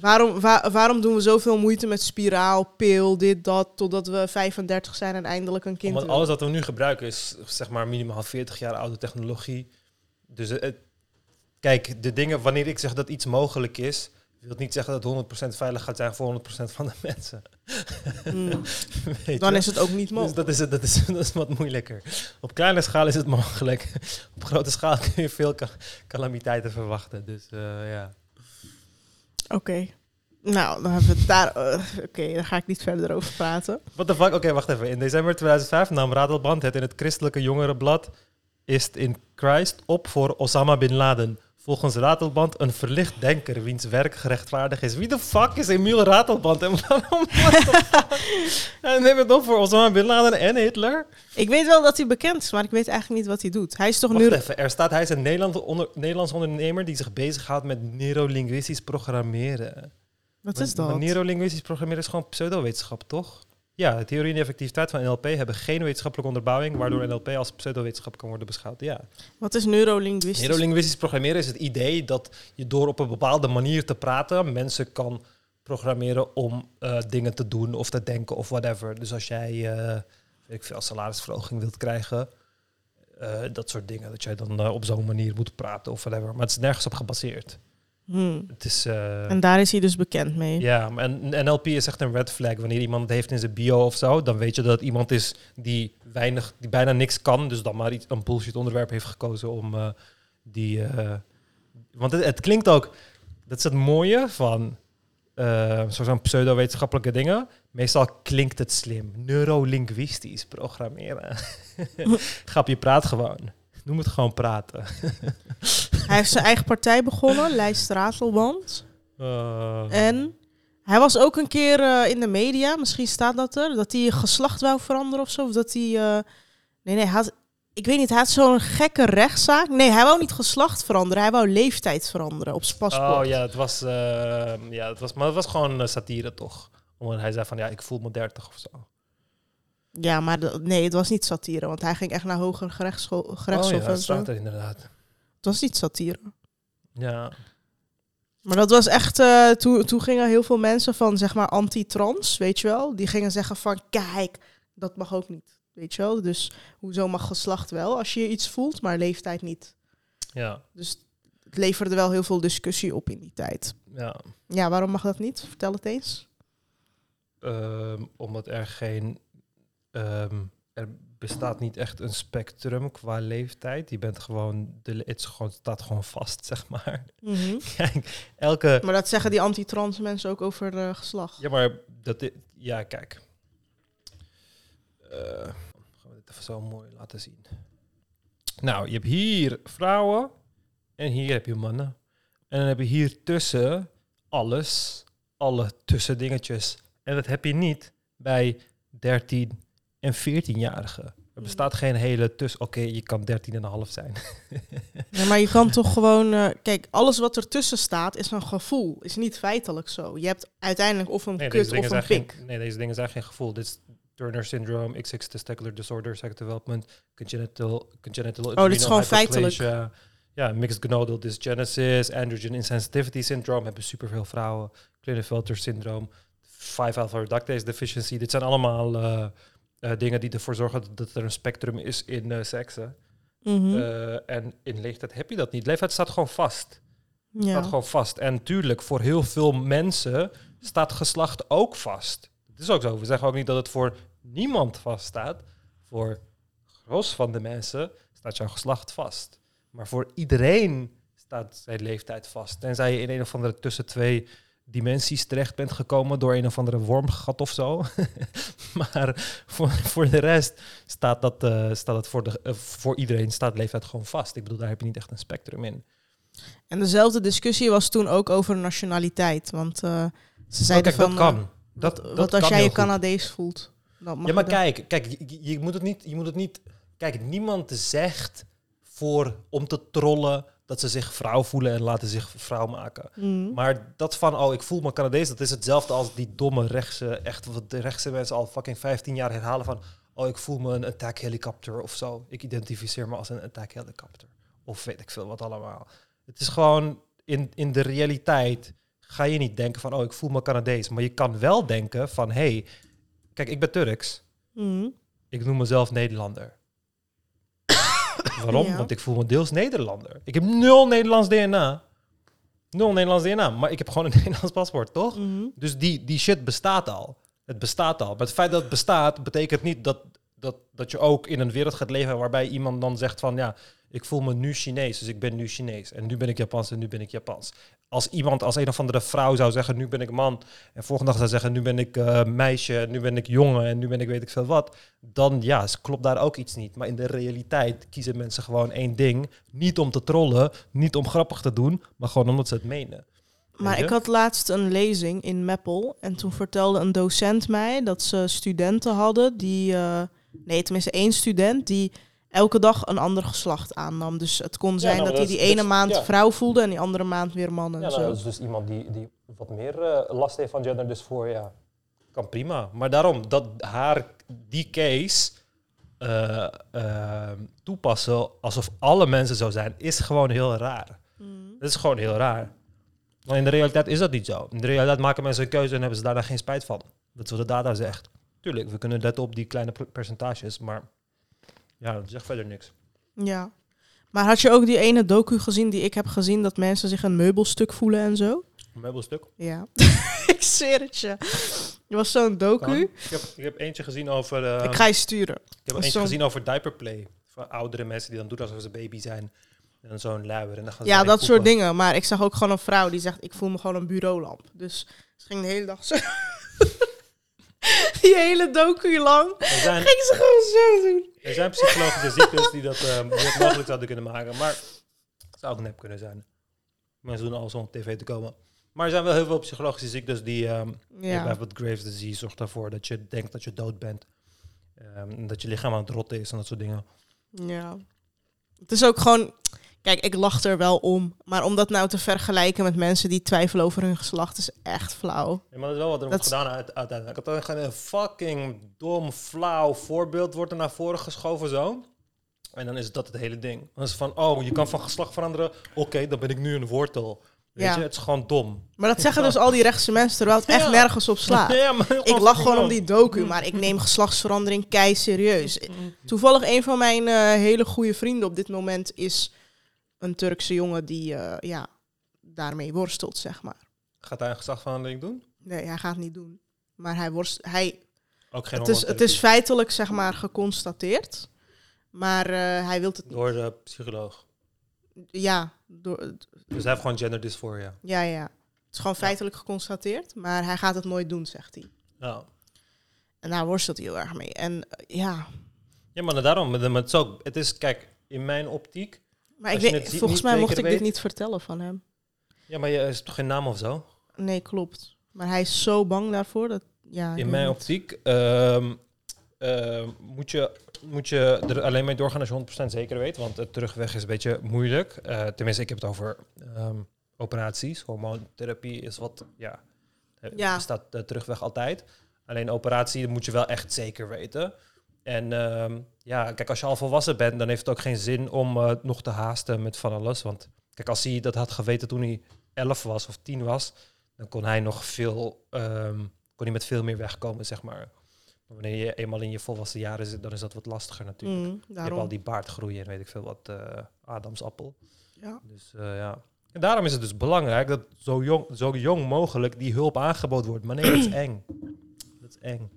Waarom, wa- waarom doen we zoveel moeite met spiraal, pil, dit, dat, totdat we 35 zijn en eindelijk een kind Want alles wat we nu gebruiken is zeg maar minimaal 40 jaar oude technologie. Dus het- kijk, de dingen, wanneer ik zeg dat iets mogelijk is, wil het niet zeggen dat het 100% veilig gaat zijn voor 100% van de mensen. Mm. Dan je? is het ook niet Dus mogelijk. dat is, het, dat, is, dat is wat moeilijker. Op kleine schaal is het mogelijk. Op grote schaal kun je veel ca- calamiteiten verwachten. Dus eh, ja. Oké. Nou, dan hebben we het daar... eh, Oké, daar ga ik niet verder over praten. What the fuck? Oké, wacht even. In december 2005 nam Ratelband het in het christelijke jongerenblad Ist in Christ op voor Osama Bin Laden. Volgens Ratelband een verlicht denker wiens werk gerechtvaardigd is. Wie de fuck is Emiel Ratelband? En waarom? Hij neemt het op voor Osama Bin Laden en Hitler? Ik weet wel dat hij bekend is, maar ik weet eigenlijk niet wat hij doet. Hij is toch Wacht nu... even, er staat hij is een Nederland onder, Nederlands ondernemer die zich bezighoudt met neurolinguistisch programmeren. Wat is dat? Neurolinguistisch programmeren is gewoon pseudowetenschap, toch? Ja, de theorie en de effectiviteit van NLP hebben geen wetenschappelijke onderbouwing, waardoor NLP als pseudowetenschap kan worden beschouwd. Ja. Wat is neurolinguistisch? Neurolinguistisch programmeren is het idee dat je door op een bepaalde manier te praten mensen kan programmeren om eh, dingen te doen of te denken of whatever. Dus als jij, eh weet ik veel, salarisverhoging wilt krijgen, eh, dat soort dingen, dat jij dan op zo'n manier moet praten of whatever. Maar het is nergens op gebaseerd. Hmm. Het is... eh, En daar is hij dus bekend mee. Ja, en NLP is echt een red flag. Wanneer iemand het heeft in zijn bio of zo, dan weet je dat het iemand is die weinig, die bijna niks kan, dus dan maar iets, een bullshit onderwerp heeft gekozen om eh, die. eh, want het, het klinkt ook. Dat is het mooie van zo- zo'n pseudo-wetenschappelijke dingen. Meestal klinkt het slim. Neurolinguistisch programmeren. Grap, je praat gewoon. Noem het gewoon praten. Hij heeft zijn eigen partij begonnen, Lijst Ratelband. Eh, En hij was ook een keer eh, in de media, misschien staat dat er, dat hij geslacht wou veranderen of zo. Of dat hij. eh, nee, nee, hij had. Ik weet niet, hij had zo'n gekke rechtszaak. Nee, hij wou niet geslacht veranderen, hij wou leeftijd veranderen op zijn paspoort. Oh ja, het was, ja, het was, maar het was gewoon satire toch? Omdat hij zei van ja, ik voel me 30 of zo. Ja, maar nee, het was niet satire, want hij ging echt naar hoger gerechtsho- Oh gerechtshof ja, en dat staat er inderdaad. Het was niet satire. Ja, Maar dat was echt, eh, toen, toen gingen heel veel mensen van, zeg maar, anti-trans, weet je wel. Die gingen zeggen van, kijk, dat mag ook niet, weet je wel. Dus hoezo mag geslacht wel als je iets voelt, maar leeftijd niet. ja, Dus het leverde wel heel veel discussie op in die tijd. ja. Ja, waarom mag dat niet? Vertel het eens. Ehm, omdat er geen, ehm, er bestaat niet echt een spectrum qua leeftijd. Je bent gewoon, de, het gewoon, staat gewoon vast, zeg maar. Kijk, elke, Maar dat zeggen die anti-trans mensen ook over eh, geslacht. Ja, maar dat ja, kijk. Eh, gaan we dit even zo mooi laten zien. Nou, je hebt hier vrouwen en hier heb je mannen. En dan heb je hier tussen alles, alle tussendingetjes. En dat heb je niet bij 13 en 14-jarigen. Er bestaat geen hele tussen. Oké, je kan 13 en een half zijn. Ja, maar je kan toch gewoon... eh, kijk, alles wat ertussen staat is een gevoel. Is niet feitelijk zo. Je hebt uiteindelijk of een Nee, kut of een pik. geen, nee, deze dingen zijn geen gevoel. Dit is Turner syndrome, XX testicular disorder, sex development, congenital, congenital Oh, dit is gewoon feitelijk. Ja, mixed gonadal dysgenesis, androgen insensitivity syndrome hebben superveel vrouwen. Klinefelter syndroom, 5-alpha reductase deficiency. Dit zijn allemaal eh, eh, dingen die ervoor zorgen dat, er een spectrum is in eh seksen. Mhm. Eh, en in leeftijd heb je dat niet. Leeftijd staat gewoon vast ja. staat gewoon vast. En tuurlijk, voor heel veel mensen staat geslacht ook vast. Het is ook zo. We zeggen ook niet dat het voor niemand vaststaat. Voor gros van de mensen staat jouw geslacht vast. Maar voor iedereen staat zijn leeftijd vast. Tenzij je in een of andere tussen twee dimensies terecht bent gekomen door een of andere wormgat of zo. maar voor, voor de rest staat dat, eh, staat het voor, de, eh, voor iedereen staat leeftijd gewoon vast. Ik bedoel, daar heb je niet echt een spectrum in. En dezelfde discussie was toen ook over nationaliteit. Want eh, ze Oh, zeiden kijk, van... dat kan. Dat, wat dat wat kan als jij je goed. Canadees voelt? Mag Ja, maar kijk, kijk je, je moet het niet, je moet het niet. Kijk, niemand zegt voor om te trollen dat ze zich vrouw voelen en laten zich vrouw maken. Mhm. Maar dat van, oh, ik voel me Canadees, dat is hetzelfde als die domme rechtse, echt wat de rechtse mensen al fucking 15 jaar herhalen van, oh, ik voel me een attack helicopter of zo. Ik identificeer me als een attack helicopter. Of weet ik veel wat allemaal. Het is gewoon, in, in de realiteit ga je niet denken van, oh, ik voel me Canadees. Maar je kan wel denken van, hey, kijk, ik ben Turks. Mhm. Ik noem mezelf Nederlander. Waarom? Ja. Want ik voel me deels Nederlander. Ik heb nul Nederlands DNA. Nul Nederlands DNA, maar ik heb gewoon een Nederlands paspoort, toch? Mhm. Dus die, die shit bestaat al. Het bestaat al. Maar het feit dat het bestaat, betekent niet dat, dat, dat je ook in een wereld gaat leven waarbij iemand dan zegt van ja, ik voel me nu Chinees, dus ik ben nu Chinees. En nu ben ik Japans en nu ben ik Japans. Als iemand, als een of andere vrouw zou zeggen, nu ben ik man. En volgende dag zou zeggen, nu ben ik eh, meisje, nu ben ik jongen en nu ben ik weet ik veel wat. Dan ja, klopt daar ook iets niet. Maar in de realiteit kiezen mensen gewoon één ding. Niet om te trollen, niet om grappig te doen, maar gewoon omdat ze het menen. Maar ik had laatst een lezing in Meppel. En toen vertelde een docent mij dat ze studenten hadden die... eh, nee, tenminste één student die elke dag een ander geslacht aannam. Dus het kon zijn nou, dat dat hij die ene maand ja. vrouw voelde en die andere maand weer man en Ja, zo. nou, dat is dus iemand die, die wat meer eh, last heeft van gender dysphoria. Kan prima. Maar daarom, dat haar die case eh, eh, toepassen alsof alle mensen zo zijn, is gewoon heel raar. Mm. Dat is gewoon heel raar. Maar in de realiteit is dat niet zo. In de realiteit maken mensen een keuze en hebben ze daarna geen spijt van. Dat is wat de data zegt. Tuurlijk, we kunnen letten op die kleine per- percentages, maar ja, dat zegt verder niks. Ja. Maar had je ook die ene docu gezien die ik heb gezien... dat mensen zich een meubelstuk voelen en zo? Een meubelstuk. Ja. ik zweer het je. Er was zo'n docu. Ik heb, ik heb eentje gezien over... eh, Ik ga je sturen. Ik heb eentje zo'n- gezien over diaperplay. Van oudere mensen die dan doen alsof ze baby zijn. En zo'n luier. En dan gaan ze Ja, dat soort dingen. Maar ik zag ook gewoon een vrouw die zegt... ik voel me gewoon een bureaulamp. Dus ze ging de hele dag zo... die hele docu lang zijn, ging ze gewoon zo doen. er zijn psychologische ziektes die dat, eh, die dat mogelijk zouden kunnen maken. Maar het zou ook nep kunnen zijn. Mensen doen alles om op tv te komen. Maar er zijn wel heel veel psychologische ziektes die... ehm Ja. Bijvoorbeeld Graves disease zorgt ervoor dat je denkt dat je dood bent. Ehm, en dat je lichaam aan het rotten is en dat soort dingen. Ja. Het is ook gewoon... Kijk, ik lach er wel om. Maar om dat nou te vergelijken met mensen die twijfelen over hun geslacht... is echt flauw. Ja, maar dat is wel wat er Dat wordt is- gedaan uit- uiteindelijk. Ik had dan gewoon een fucking dom, flauw voorbeeld wordt er naar voren geschoven zo. En dan is dat het hele ding. Dan is het van, oh, je kan van geslacht veranderen. Oké, dan ben ik nu een wortel. Weet Ja. je, het is gewoon dom. Maar dat zeggen dus al die rechtse mensen... terwijl het echt nergens op slaat. Ja, Ik lach gewoon om die docu, maar ik neem geslachtsverandering kei serieus. Toevallig een van mijn eh, hele goede vrienden op dit moment is een Turkse jongen die eh, ja, daarmee worstelt, zeg maar. Gaat hij een geslachtverandering doen? Nee, hij gaat het niet doen. Maar hij worst, hij, Ook geen het, is, het is feitelijk, zeg maar, geconstateerd. Maar eh, hij wil het niet. Door de psycholoog. Ja, door, Dus hij heeft gewoon gender dysphoria. ja, ja. Het is gewoon feitelijk geconstateerd, maar hij gaat het nooit doen, zegt hij. Ja. En daar worstelt hij heel erg mee. En eh, ja, Ja, maar daarom. maar Het is, ook, het is, kijk, in mijn optiek... maar ik weet, volgens mij mocht ik dit niet vertellen van hem. Ja, maar je is toch geen naam of zo? Nee, klopt. Maar hij is zo bang daarvoor dat. Ja, In mijn optiek ehm, ehm, moet, je, moet je er alleen mee doorgaan als je 100% zeker weet. Want het terugweg is een beetje moeilijk. Eh, tenminste, ik heb het over ehm, operaties. Hormoontherapie is wat, ja, eh, Ja. staat de terugweg altijd. Alleen operatie moet je wel echt zeker weten. En ehm, ja, kijk, als je al volwassen bent, dan heeft het ook geen zin om eh, nog te haasten met van alles. Want kijk, als hij dat had geweten toen hij 11 was of 10 was, dan kon hij nog veel, ehm, kon hij met veel meer wegkomen, zeg maar. Maar wanneer je eenmaal in je volwassen jaren zit, dan is dat wat lastiger natuurlijk. Mm, Je hebt al die baardgroei en weet ik veel wat, eh Adamsappel. Ja. Dus eh, ja. En daarom is het dus belangrijk dat zo jong, zo jong mogelijk die hulp aangeboden wordt. Maar nee, dat is eng. Dat is eng.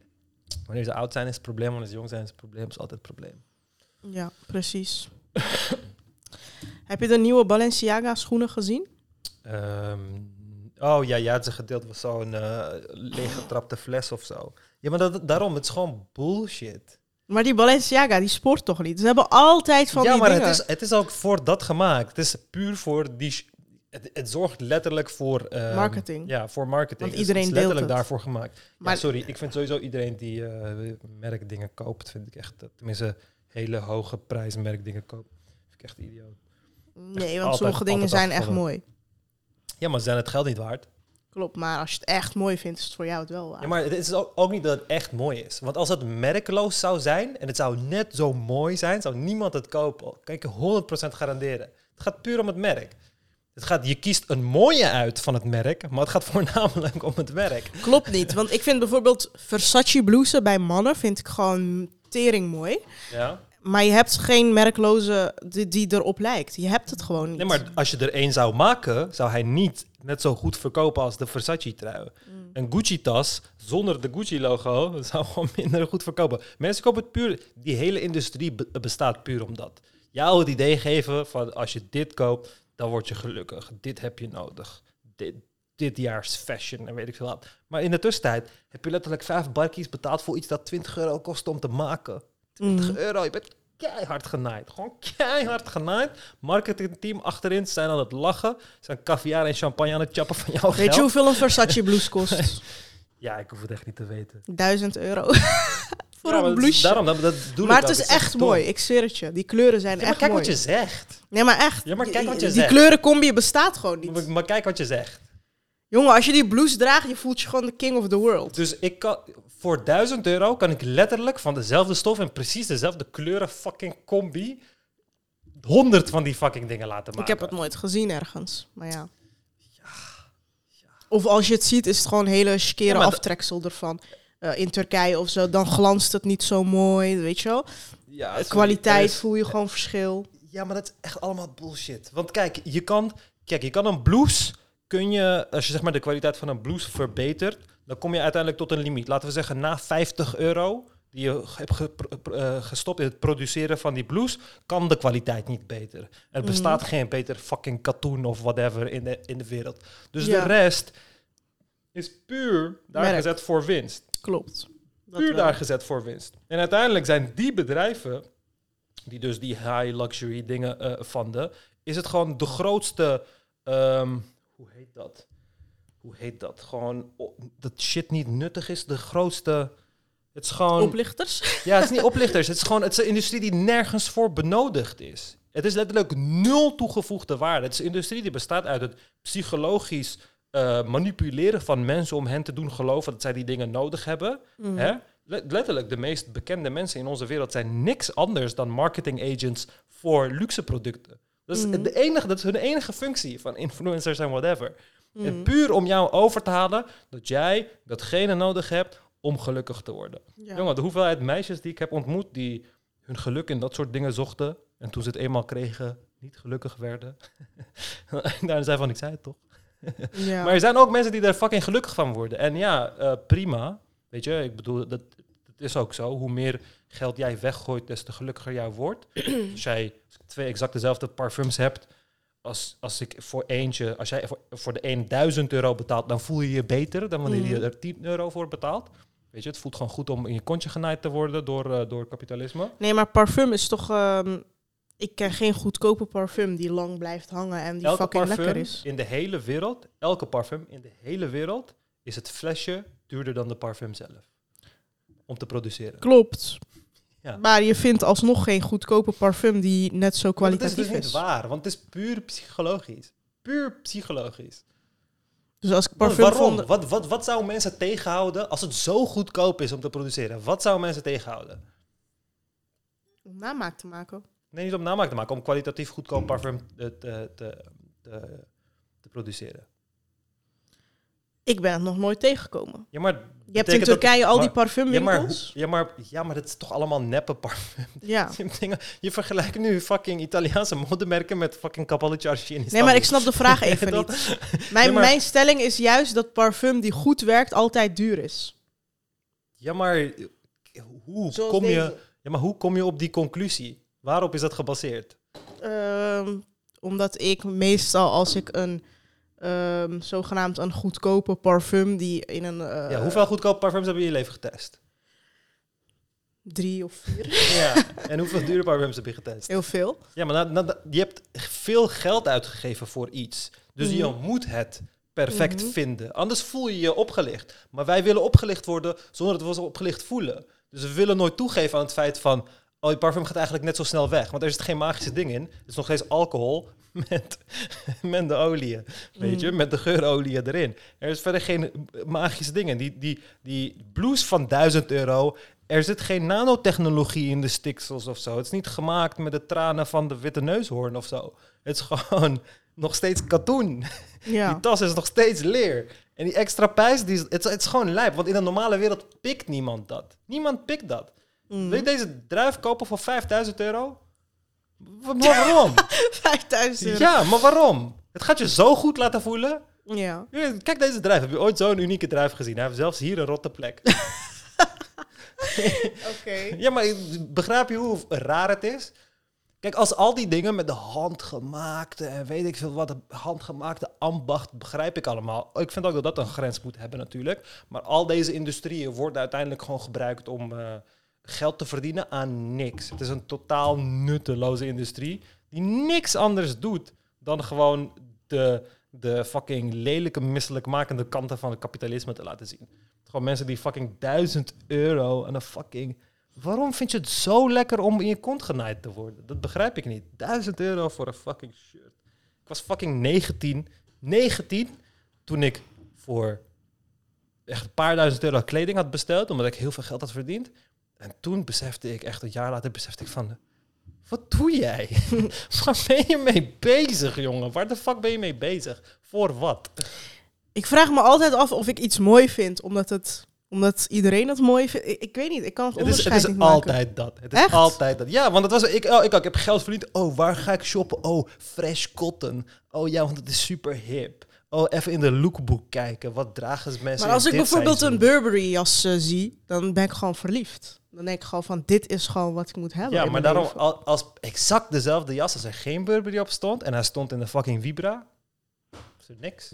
Wanneer ze oud zijn is het probleem, wanneer ze jong zijn is het probleem, is altijd het probleem. Ja, precies. Heb je de nieuwe Balenciaga schoenen gezien? Ehm, oh ja, ja, het is een gedeelte van zo'n eh leeggetrapte fles of zo. Ja, maar dat, daarom, het is gewoon bullshit. Maar die Balenciaga, die sport toch niet? Ze hebben altijd van ja, die maar dingen. het is, het is ook voor dat gemaakt. Het is puur voor die... Het, het zorgt letterlijk voor... ehm, Marketing. Ja, voor marketing. Want Dus iedereen het is letterlijk deelt het. daarvoor gemaakt. Maar sorry, ik vind sowieso iedereen die eh merkdingen koopt, vind ik echt... Tenminste, hele hoge prijs merkdingen koopt. Vind ik echt idioot. Nee, want altijd- sommige dingen zijn echt mooi. Ja, maar zijn het geld niet waard. Klopt, maar als je het echt mooi vindt, is het voor jou het wel waard. Ja, maar het is ook, niet dat het echt mooi is. Want als het merkeloos zou zijn en het zou net zo mooi zijn, zou niemand het kopen. Kan ik je 100% garanderen. Het gaat puur om het merk. Het gaat, je kiest een mooie uit van het merk, maar het gaat voornamelijk om het merk. Klopt niet, want ik vind bijvoorbeeld Versace blouses bij mannen vind ik gewoon tering mooi. Ja? Maar je hebt geen merkloze die, die erop lijkt. Je hebt het gewoon niet. Nee, maar als je er één zou maken, zou hij niet net zo goed verkopen als de Versace-trui. Mm. Een Gucci-tas zonder de Gucci-logo zou gewoon minder goed verkopen. Mensen kopen het puur... Die hele industrie be- bestaat puur om dat. Jou het idee geven van als je dit koopt, dan word je gelukkig. Dit heb je nodig. Dit, dit jaars fashion en weet ik veel wat. Maar in de tussentijd heb je letterlijk vijf barkies betaald voor iets dat 20 euro kost om te maken. 20 Mhm. euro, je bent keihard genaaid. Gewoon keihard genaaid. Marketingteam achterin zijn aan het lachen. Zijn caviar en champagne aan het chappen van jouw Weet je geld. hoeveel een Versace blouse kost? Ja, ik hoef het echt niet te weten. 1000 euro. Voor Ja, een blouseje. Daarom, dat, dat doe maar ik het is echt dom. mooi, ik zweer het je. Die kleuren zijn Ja, maar echt kijk mooi. wat je zegt. Nee, maar echt. Ja, maar kijk wat je die zegt. kleurencombi bestaat gewoon niet. Maar, maar kijk wat je zegt. Jongen, als je die blouse draagt, je voelt je gewoon de king of the world. Dus ik kan, voor 1000 euro kan ik letterlijk van dezelfde stof en precies dezelfde kleuren fucking combi 100 van die fucking dingen laten maken. Ik heb het nooit gezien ergens, maar ja. Of als je het ziet, is het gewoon een hele skere Ja, aftreksel ervan. Eh, in Turkije of zo, dan glanst het niet zo mooi, weet je wel. Ja, kwaliteit is- voel je gewoon verschil. Ja, maar dat is echt allemaal bullshit. Want kijk, je kan, kijk, je kan een blouse, kun je, als je zeg maar de kwaliteit van een blouse verbetert, dan kom je uiteindelijk tot een limiet. Laten we zeggen, na 50 euro die je hebt eh, gestopt in het produceren van die blouse, kan de kwaliteit niet beter. Er bestaat geen beter fucking katoen of whatever in de, in de wereld. Dus Ja. de rest is puur daar Merk. gezet voor winst. Klopt. Dat Puur wel. daar gezet voor winst. En uiteindelijk zijn die bedrijven, die dus die high luxury dingen eh vonden, is het gewoon de grootste, ehm, hoe heet dat? Hoe heet dat? Gewoon dat shit niet nuttig is. De grootste, het is gewoon, Oplichters? ja, het is niet oplichters. Het is gewoon, het is een industrie die nergens voor benodigd is. Het is letterlijk nul toegevoegde waarde. Het is een industrie die bestaat uit het psychologisch eh, manipuleren van mensen om hen te doen geloven dat zij die dingen nodig hebben. Mhm. Hè? Le- Letterlijk, de meest bekende mensen in onze wereld zijn niks anders dan marketing agents voor luxe producten. Dat is, Mhm. de enige, dat is hun enige functie van influencers en whatever. Mhm. En puur om jou over te halen dat jij datgene nodig hebt om gelukkig te worden. Ja. Jongen, de hoeveelheid meisjes die ik heb ontmoet die hun geluk in dat soort dingen zochten en toen ze het eenmaal kregen, niet gelukkig werden. Daar zijn van, ik zei het toch? Ja. Maar er zijn ook mensen die er fucking gelukkig van worden. En ja, eh, prima. Weet je, ik bedoel, dat, dat is ook zo. Hoe meer geld jij weggooit, des te gelukkiger jij wordt. als jij twee exact dezelfde parfums hebt, als, als ik voor eentje, als jij voor, voor de een 1000 euro betaalt, dan voel je je beter dan wanneer je Mhm. er 10 euro voor betaalt. Weet je, het voelt gewoon goed om in je kontje genaaid te worden door, eh, door kapitalisme. Nee, maar parfum is toch... ehm, ik ken geen goedkope parfum die lang blijft hangen en die elke fucking lekker is. in de hele wereld, elke parfum in de hele wereld, is het flesje duurder dan de parfum zelf. Om te produceren. Klopt. Ja. Maar je vindt alsnog geen goedkope parfum die net zo Maar dat is kwalitatief dus is. niet waar, want het is puur psychologisch. Puur psychologisch. Dus als ik parfum waarom? vond... Wat, wat, wat zou mensen tegenhouden als het zo goedkoop is om te produceren? Wat zou mensen tegenhouden? Om namaak te maken. Nee, niet om namaak te maken, om kwalitatief goedkoop parfum te, te, te produceren. Ik ben het nog nooit tegengekomen. Ja, maar Je hebt in dat- Turkije al die maar- ja, maar, parfumwinkels. ja, maar, ja, maar dat is toch allemaal neppe parfum? Ja. Je vergelijkt nu fucking Italiaanse modemerken met fucking Cappello Archie in Nee, maar ik snap de vraag even Dat- niet. Mijn, Ja, maar- mijn stelling is juist dat parfum die goed werkt altijd duur is. Ja, maar hoe Zoals kom je... Ja, maar hoe kom je op die conclusie? Waarop is dat gebaseerd? Ehm, omdat ik meestal als ik een ehm, zogenaamd een goedkope parfum die in een eh, ja, hoeveel goedkope parfums heb je in je leven getest? drie of vier, ja. En hoeveel dure parfums heb je getest? heel veel. Ja, maar na- na- je hebt veel geld uitgegeven voor iets. Dus je Mhm. moet het perfect Mhm. vinden. Anders voel je je opgelicht. Maar wij willen opgelicht worden zonder dat we ons opgelicht voelen. Dus we willen nooit toegeven aan het feit van... Oh, je parfum gaat eigenlijk net zo snel weg. Want er zit geen magische ding in. Het is nog steeds alcohol met, met de olie. Weet je, Mm. met de geurolie erin. Er is verder geen magische dingen. Die, die, die blouse van 1000 euro... Er zit geen nanotechnologie in de stiksels of zo. Het is niet gemaakt met de tranen van de witte neushoorn of zo. Het is gewoon nog steeds katoen. Ja. Die tas is nog steeds leer. En die extra prijs, die is, het, is- het is gewoon lijp. Want in de normale wereld pikt niemand dat. Niemand pikt dat. Mm. Wil je deze druif kopen voor 5000 euro? Maar waarom? 5000 euro. ja, maar waarom? Het gaat je zo goed laten voelen. Ja. Kijk deze druif. Heb je ooit zo'n unieke druif gezien? Hij heeft zelfs hier een rotte plek. Oké. Ja, maar begrijp je hoe raar het is? Kijk, als al die dingen met de handgemaakte en weet ik veel wat, handgemaakte ambacht, begrijp ik allemaal. Ik vind ook dat dat een grens moet hebben natuurlijk. Maar al deze industrieën worden uiteindelijk gewoon gebruikt om eh, geld te verdienen aan niks. Het is een totaal nutteloze industrie die niks anders doet dan gewoon de, de fucking lelijke, misselijkmakende kanten van het kapitalisme te laten zien. Gewoon mensen die fucking duizend euro aan een fucking... Waarom vind je het zo lekker om in je kont genaaid te worden? Dat begrijp ik niet. Duizend euro voor een fucking shirt. Ik was fucking 19. 19 toen ik voor echt een paar duizend euro kleding had besteld, omdat ik heel veel geld had verdiend. En toen besefte ik, echt een jaar later besefte ik van... Wat doe jij? Waar ben je mee bezig, jongen? Waar de fuck ben je mee bezig? Voor wat? Ik vraag me altijd af of ik iets mooi vind, omdat het Omdat iedereen het mooi vindt. Ik, ik weet niet, ik kan het Het is, het is maken. altijd dat. Het is Echt? altijd dat. Ja, want het was, ik, oh, ik, ik heb geld verdiend. Oh, waar ga ik shoppen? Oh, fresh cotton. Oh ja, want het is super hip. Oh, even in de lookbook kijken. Wat dragen ze mensen Maar als ik bijvoorbeeld een? Burberry jas eh, zie, dan ben ik gewoon verliefd. Dan denk ik gewoon van, dit is gewoon wat ik moet hebben Ja, maar daarom, leven. als exact dezelfde jas als er geen Burberry op stond en hij stond in de fucking Vibra, is er niks.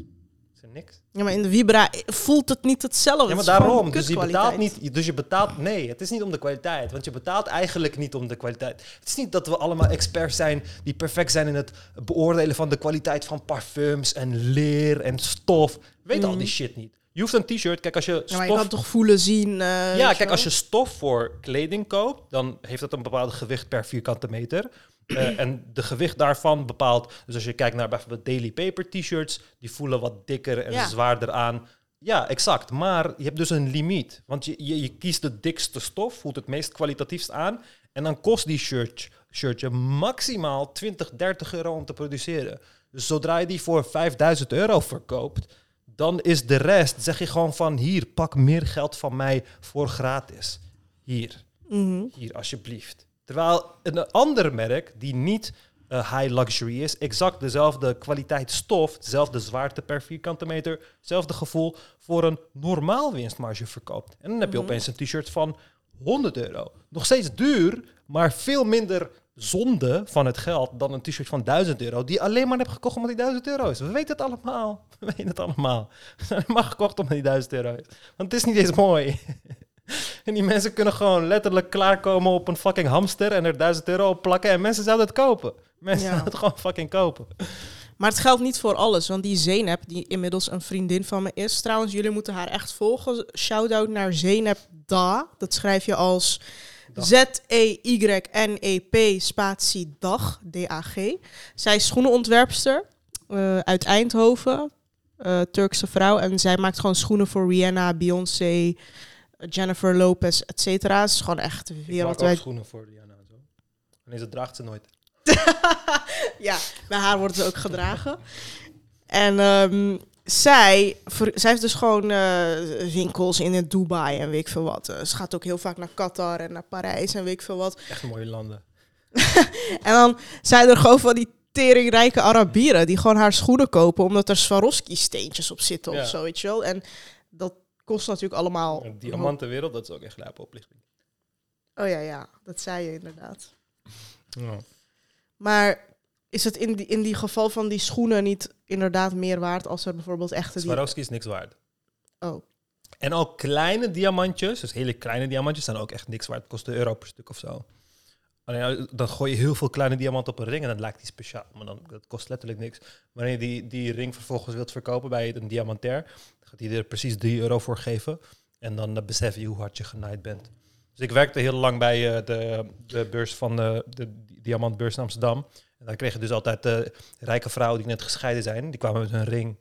Is er niks. Ja, maar in de Vibra voelt het niet hetzelfde. Ja, maar daarom. Dus je betaalt niet. Dus je betaalt. Nee, het is niet om de kwaliteit. Want je betaalt eigenlijk niet om de kwaliteit. Het is niet dat we allemaal experts zijn die perfect zijn in het beoordelen van de kwaliteit van parfums en leer en stof. Weet al die shit niet. Je hoeft een t-shirt. Kijk, als je Mm. Ja, maar je stof. kan toch voelen, zien. eh, ja, kijk, als je stof voor kleding koopt, dan heeft dat een bepaald gewicht per vierkante meter. Eh, en de gewicht daarvan bepaalt. Dus als je kijkt naar bijvoorbeeld Daily Paper t-shirts, die voelen wat dikker en Ja. zwaarder aan. Ja, exact. Maar je hebt dus een limiet. Want je, je, je kiest de dikste stof, voelt het meest kwalitatiefst aan. En dan kost die shirt, shirtje maximaal 20, 30 euro om te produceren. Dus zodra je die voor 5000 euro verkoopt, dan is de rest, zeg je gewoon van hier, pak meer geld van mij voor gratis. Hier, Mhm. hier alsjeblieft. Terwijl een ander merk die niet eh, high luxury is, exact dezelfde kwaliteit stof, dezelfde zwaarte per vierkante meter, hetzelfde gevoel voor een normaal winstmarge verkoopt. En dan heb je opeens een t-shirt van 100 euro. Nog steeds duur, maar veel minder zonde van het geld dan een t-shirt van 1000 euro, die je alleen maar hebt gekocht omdat die 1000 euro is. We weten het allemaal. We weten het allemaal. Zijn maar gekocht omdat die 1000 euro is. Want het is niet eens mooi. En die mensen kunnen gewoon letterlijk klaarkomen op een fucking hamster en er 1000 euro op plakken en mensen zouden het kopen. Mensen Ja. zouden het gewoon fucking kopen. Maar het geldt niet voor alles, want die Zeynep, die inmiddels een vriendin van me is, trouwens, jullie moeten haar echt volgen. Shout-out naar Zeynep Da. Dat schrijf je als. Z-E-Y-N-E-P spatie dag, D-A-G. Zij is schoenenontwerpster eh, uit Eindhoven, eh, Turkse vrouw. En zij maakt gewoon schoenen voor Rihanna, Beyoncé, Jennifer Lopez, et cetera. Ze is gewoon echt Ik maak ook wereldwijd. schoenen voor en zo. Alleen ze draagt ze nooit. ja, bij haar wordt ze ook gedragen. En ehm, zij, ver- zij heeft dus gewoon eh, winkels in het Dubai en weet ik veel wat. Eh, ze gaat ook heel vaak naar Qatar en naar Parijs en weet ik veel wat. Echt mooie landen. En dan zijn er gewoon van die teringrijke Arabieren die gewoon haar schoenen kopen omdat er Swarovski-steentjes op zitten Ja. of zo, weet je wel. En dat kost natuurlijk allemaal... Diamantenwereld, dat is ook echt lijpe oplichting. Oh ja, ja, dat zei je inderdaad. Ja. Maar is het in die, in die geval van die schoenen niet inderdaad meer waard als er bijvoorbeeld echte... Swarovski is niks waard. Oh, En ook kleine diamantjes, dus hele kleine diamantjes, zijn ook echt niks waard. Het kost een euro per stuk of zo. Alleen eh, dan gooi je heel veel kleine diamanten op een ring en dan lijkt die speciaal. Maar dan, dat kost letterlijk niks. Wanneer je die, die ring vervolgens wilt verkopen bij een diamantair, dan gaat hij er precies 3 euro voor geven. En dan eh, besef je hoe hard je genaaid bent. Dus ik werkte heel lang bij eh, de, de beurs van de, de diamantbeurs in Amsterdam. En daar kregen dus altijd de rijke vrouwen die net gescheiden zijn. Die kwamen met een ring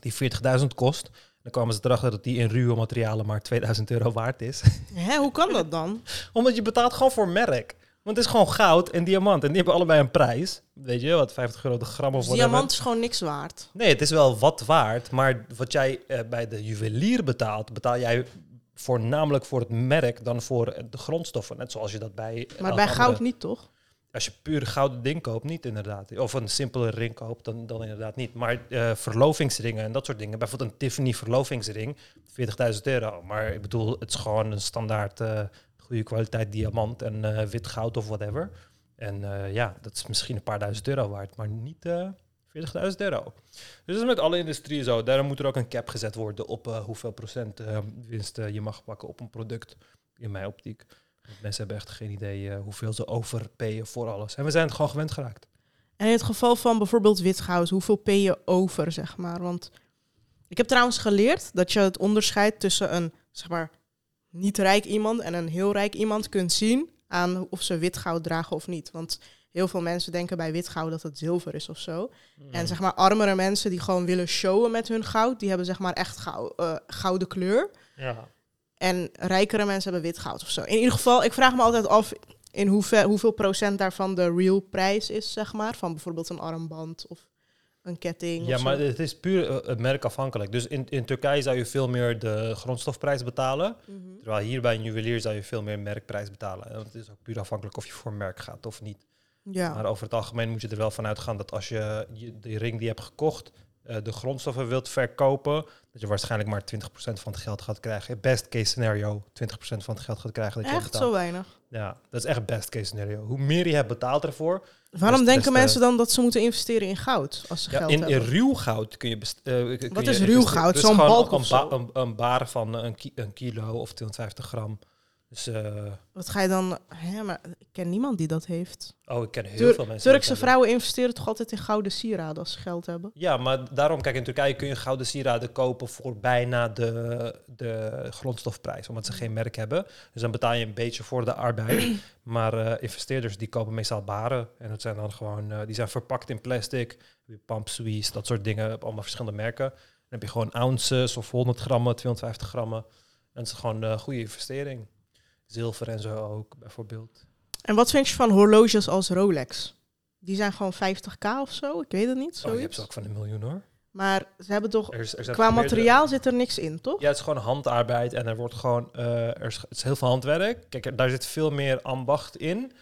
die 40.000 kost. Dan kwamen ze erachter dat die in ruwe materialen maar 2000 euro waard is. Hè, hoe kan dat dan? Omdat je betaalt gewoon voor merk. Want het is gewoon goud en diamant. En die hebben allebei een prijs. Weet je, wat 50 euro de gram of Dus diamant is gewoon niks waard. Nee, het is wel wat waard. Maar wat jij eh, bij de juwelier betaalt, betaal jij voornamelijk voor het merk dan voor eh, de grondstoffen. Net zoals je dat bij. Maar bij goud niet, toch? Als je puur gouden ding koopt, niet inderdaad. Of een simpele ring koopt, dan, dan inderdaad niet. Maar eh, verlovingsringen en dat soort dingen. Bijvoorbeeld een Tiffany verlovingsring, 40.000 euro. Maar ik bedoel, het is gewoon een standaard eh, goede kwaliteit diamant en eh, wit goud of whatever. En ja, dat is misschien een paar duizend euro waard, maar niet eh 40.000 euro. Dus dat is met alle industrieën zo. Daarom moet er ook een cap gezet worden op hoeveel procent winst je mag pakken op een product, in mijn optiek. Want mensen hebben echt geen idee eh, hoeveel ze overpayen voor alles. En we zijn het gewoon gewend geraakt. En in het geval van bijvoorbeeld wit goud, hoeveel pay je over, zeg maar? Want ik heb trouwens geleerd dat je het onderscheid tussen een, zeg maar, niet rijk iemand en een heel rijk iemand kunt zien aan of ze wit goud dragen of niet. Want heel veel mensen denken bij wit goud dat het zilver is of zo. En zeg maar armere mensen die gewoon willen showen met hun goud, die hebben zeg maar echt gou- eh, gouden kleur. Ja. En rijkere mensen hebben wit goud of zo. In ieder geval, ik vraag me altijd af in hoeveel, hoeveel procent daarvan de real prijs is, zeg maar. Van bijvoorbeeld een armband of een ketting. Ja, maar het is puur eh, het merkafhankelijk. Dus in, in Turkije zou je veel meer de grondstofprijs betalen. Mhm. Terwijl hier bij een juwelier zou je veel meer merkprijs betalen. En het is ook puur afhankelijk of je voor merk gaat of niet. Ja. Maar over het algemeen moet je er wel van uitgaan dat als je, je de ring die je hebt gekocht, eh, de grondstoffen wilt verkopen, dat je waarschijnlijk maar 20% van het geld gaat krijgen. Best case scenario, 20% van het geld gaat krijgen dat je Echt zo weinig. Ja, dat is echt best case scenario. Hoe meer je hebt betaald ervoor. Waarom denken mensen dan dat ze moeten investeren in goud als ze Ja, geld in, in hebben? ruw goud kun je... eh, kun Wat je is investeren. ruw goud? Dus Zo'n balk een, ba- een, een bar van een, ki- een kilo of 250 gram. Dus, eh, Wat ga je dan... Hè, maar ik ken niemand die dat heeft. oh, ik ken heel Tur- veel mensen. Turkse vrouwen investeren toch altijd in gouden sieraden als ze geld hebben? Ja, maar daarom, kijk, in Turkije kun je gouden sieraden kopen voor bijna de, de grondstofprijs, omdat ze geen merk hebben. Dus dan betaal je een beetje voor de arbeid. maar eh, investeerders die kopen meestal baren. En dat zijn dan gewoon, eh, die zijn verpakt in plastic, pump Suisse, dat soort dingen, op allemaal verschillende merken. Dan heb je gewoon ounces of 100 grammen, 250 grammen. En dat is gewoon een goede investering. Zilver en zo ook, bijvoorbeeld. En wat vind je van horloges als Rolex? Die zijn gewoon 50k of zo? Ik weet het niet, Oh, je hebt ze ook van een miljoen hoor. maar ze hebben toch... Er is, er Qua materiaal zit er niks in, toch? Ja, het is gewoon handarbeid en er wordt gewoon, eh, er is, het is heel veel handwerk. Kijk, er- daar zit veel meer ambacht in.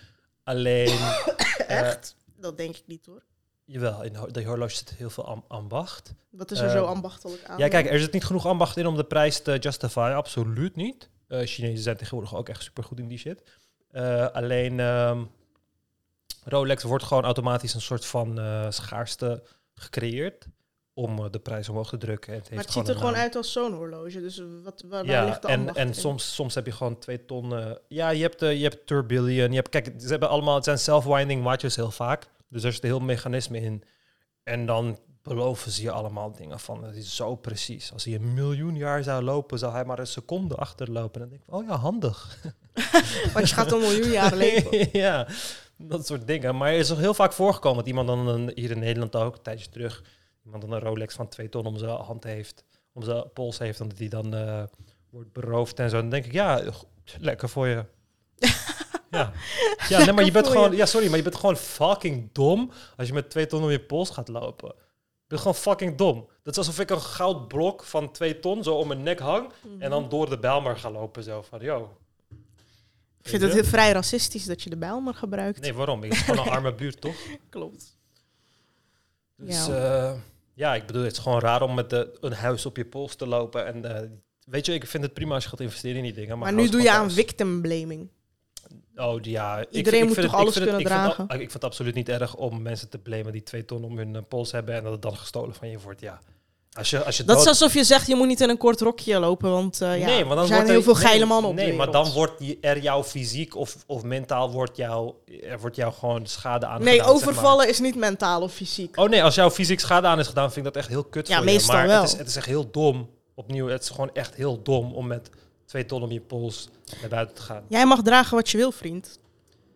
Alleen, Echt? Dat denk ik niet hoor. jawel, in de horloge zit heel veel am- ambacht. Wat is er zo Eh, ambachtelijk aan? Ja, kijk, er zit niet genoeg ambacht in om de prijs te justifyen, absoluut niet. Eh Chinezen zijn tegenwoordig ook echt super goed in die shit. Eh, alleen, ehm, Rolex wordt gewoon automatisch een soort van eh, schaarste gecreëerd om de prijs omhoog te drukken. En het maar heeft het ziet er gewoon naam. uit als zo'n horloge. Dus wat, waar, ligt de en, en in? soms, soms heb je gewoon twee ton. ja, je hebt, eh, je hebt tourbillon. Je hebt, kijk, ze hebben allemaal, het zijn self-winding watches heel vaak. Dus er zit een heel mechanisme in. En dan beloven ze je allemaal dingen van, het is zo precies. Als hij een miljoen jaar zou lopen, zou hij maar een seconde achterlopen. En dan denk ik, oh ja, handig. Want je gaat een miljoen jaar leven. ja, dat soort dingen. Maar er is nog heel vaak voorgekomen dat iemand dan, een, hier in Nederland ook, een tijdje terug, iemand dan een Rolex van twee ton om zijn hand heeft, om zijn pols heeft, en dat die dan eh, wordt beroofd en zo. Dan denk ik, ja, lekker voor je. ja, ja nee, maar je bent gewoon, ja, sorry, maar je bent gewoon fucking dom als je met twee ton om je pols gaat lopen. Gewoon fucking dom. Dat is alsof ik een goudblok van twee ton zo om mijn nek hang en dan door de Bijlmer ga lopen zo van, yo. Ik vind het heel vrij racistisch dat je de Bijlmer gebruikt. Nee, waarom? Ik is gewoon een arme buurt, toch? Klopt. Dus Ja. ja, ja ik bedoel, het is gewoon raar om met de, een huis op je pols te lopen. En eh, weet je, ik vind het prima als je gaat investeren in die dingen. Maar, Maar nu doe je aan thuis. victim blaming. Oh, ja. ik Iedereen vind- moet ik toch het- ik alles het- kunnen ik vind het- dragen? ik vind het absoluut niet erg om mensen te blamen die twee ton om hun eh, pols hebben en dat het dan gestolen van je wordt. Ja. Als je, als je Dat is alsof je zegt, je moet niet in een kort rokje lopen, want eh, ja, nee, dan er zijn wordt heel er- veel nee, geile mannen op Nee, maar dan wordt er jouw fysiek of, of mentaal wordt jou, er wordt jou gewoon schade aan. Nee, overvallen is niet mentaal of fysiek. Oh nee, als jouw fysiek schade aan is gedaan, vind ik dat echt heel kut Ja, voor meestal je. Maar wel. Het is, het is echt heel dom. Opnieuw, het is gewoon echt heel dom om met twee ton om je pols naar buiten te gaan. Jij mag dragen wat je wil, vriend.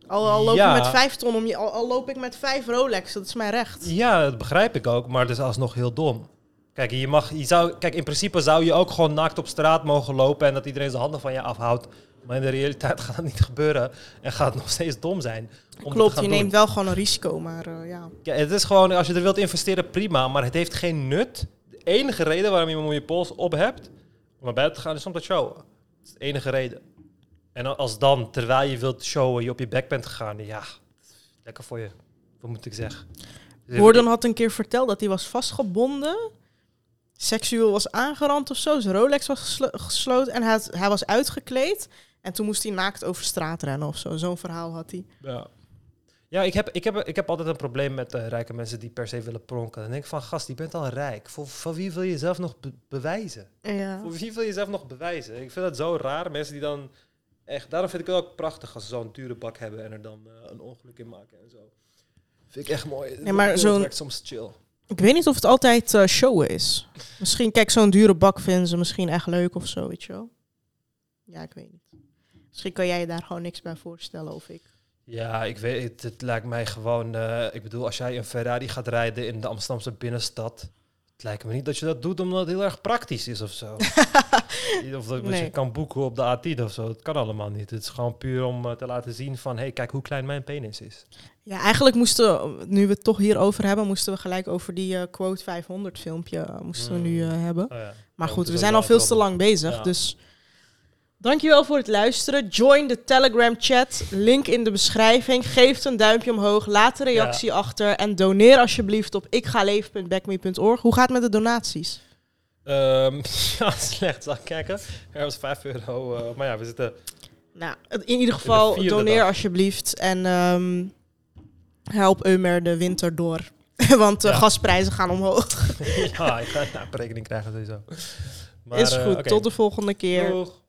Al, al loop Ja. ik met vijf ton om je, al, al loop ik met vijf Rolex, dat is mijn recht. Ja, dat begrijp ik ook, maar het is alsnog heel dom. Kijk, je mag, je zou, kijk, in principe zou je ook gewoon naakt op straat mogen lopen en dat iedereen zijn handen van je afhoudt. Maar in de realiteit gaat dat niet gebeuren en gaat het nog steeds dom zijn. Om Klopt, je doen. neemt wel gewoon een risico, maar eh, ja. Ja, het is gewoon, als je er wilt investeren, prima, maar het heeft geen nut. De enige reden waarom je je pols op hebt, om naar buiten te gaan, is om te showen. Dat is de enige reden. En als dan, terwijl je wilt showen, je op je bek bent gegaan, ja, lekker voor je. Wat moet ik zeggen? Gordon had een keer verteld dat hij was vastgebonden, seksueel was aangerand of zo. Zijn Rolex was geslo- gesloten en hij, had- hij was uitgekleed. En toen moest hij naakt over straat rennen of zo. Zo'n verhaal had hij. Ja, ja ik, heb, ik, heb, ik heb altijd een probleem met eh, rijke mensen die per se willen pronken. Dan denk ik van, gast, je bent al rijk. Voor, voor wie wil je jezelf nog be- bewijzen? Ja. Voor wie wil je jezelf nog bewijzen? Ik vind dat zo raar. Mensen die dan echt... Daarom vind ik het ook prachtig als ze zo'n dure bak hebben en er dan eh, een ongeluk in maken en zo. Vind ik echt mooi. Nee, maar zo'n- soms chill. Ik weet niet of het altijd eh, showen is. Misschien, kijk, zo'n dure bak vinden ze misschien echt leuk of zo, weet je wel. Ja, ik weet niet. Misschien kan jij je daar gewoon niks bij voorstellen of ik. Ja, ik weet het. Het lijkt mij gewoon... eh, ik bedoel, als jij een Ferrari gaat rijden in de Amsterdamse binnenstad... Het lijkt me niet dat je dat doet omdat het heel erg praktisch is of zo. of dat Nee. je kan boeken op de A10 of zo. Dat kan allemaal niet. Het is gewoon puur om eh, te laten zien van... hé, hey, kijk hoe klein mijn penis is. Ja, eigenlijk moesten, nu we het toch hierover hebben, moesten we gelijk over die eh, quote 500 filmpje moesten we nu Mm. eh, hebben. Oh, ja. Maar Ja, goed, we zijn al veel te lang bezig. Ja. Dus dankjewel voor het luisteren. Join de Telegram chat. Link in de beschrijving. Geef een duimpje omhoog. Laat een reactie achter. En doneer alsjeblieft op ikgaleven.backme.org. Hoe gaat het met de donaties? Ehm, ja, slecht. Zal ik kijken? Er was 5 euro. eh, maar ja, we zitten... Nou, in ieder geval vierde doneer dag. alsjeblieft. En ehm, help Eumer de winter door. Want de Ja. gasprijzen gaan omhoog. ja, ik ga nou, berekening krijgen sowieso. Maar, Is eh, goed. Tot de volgende keer. Doeg.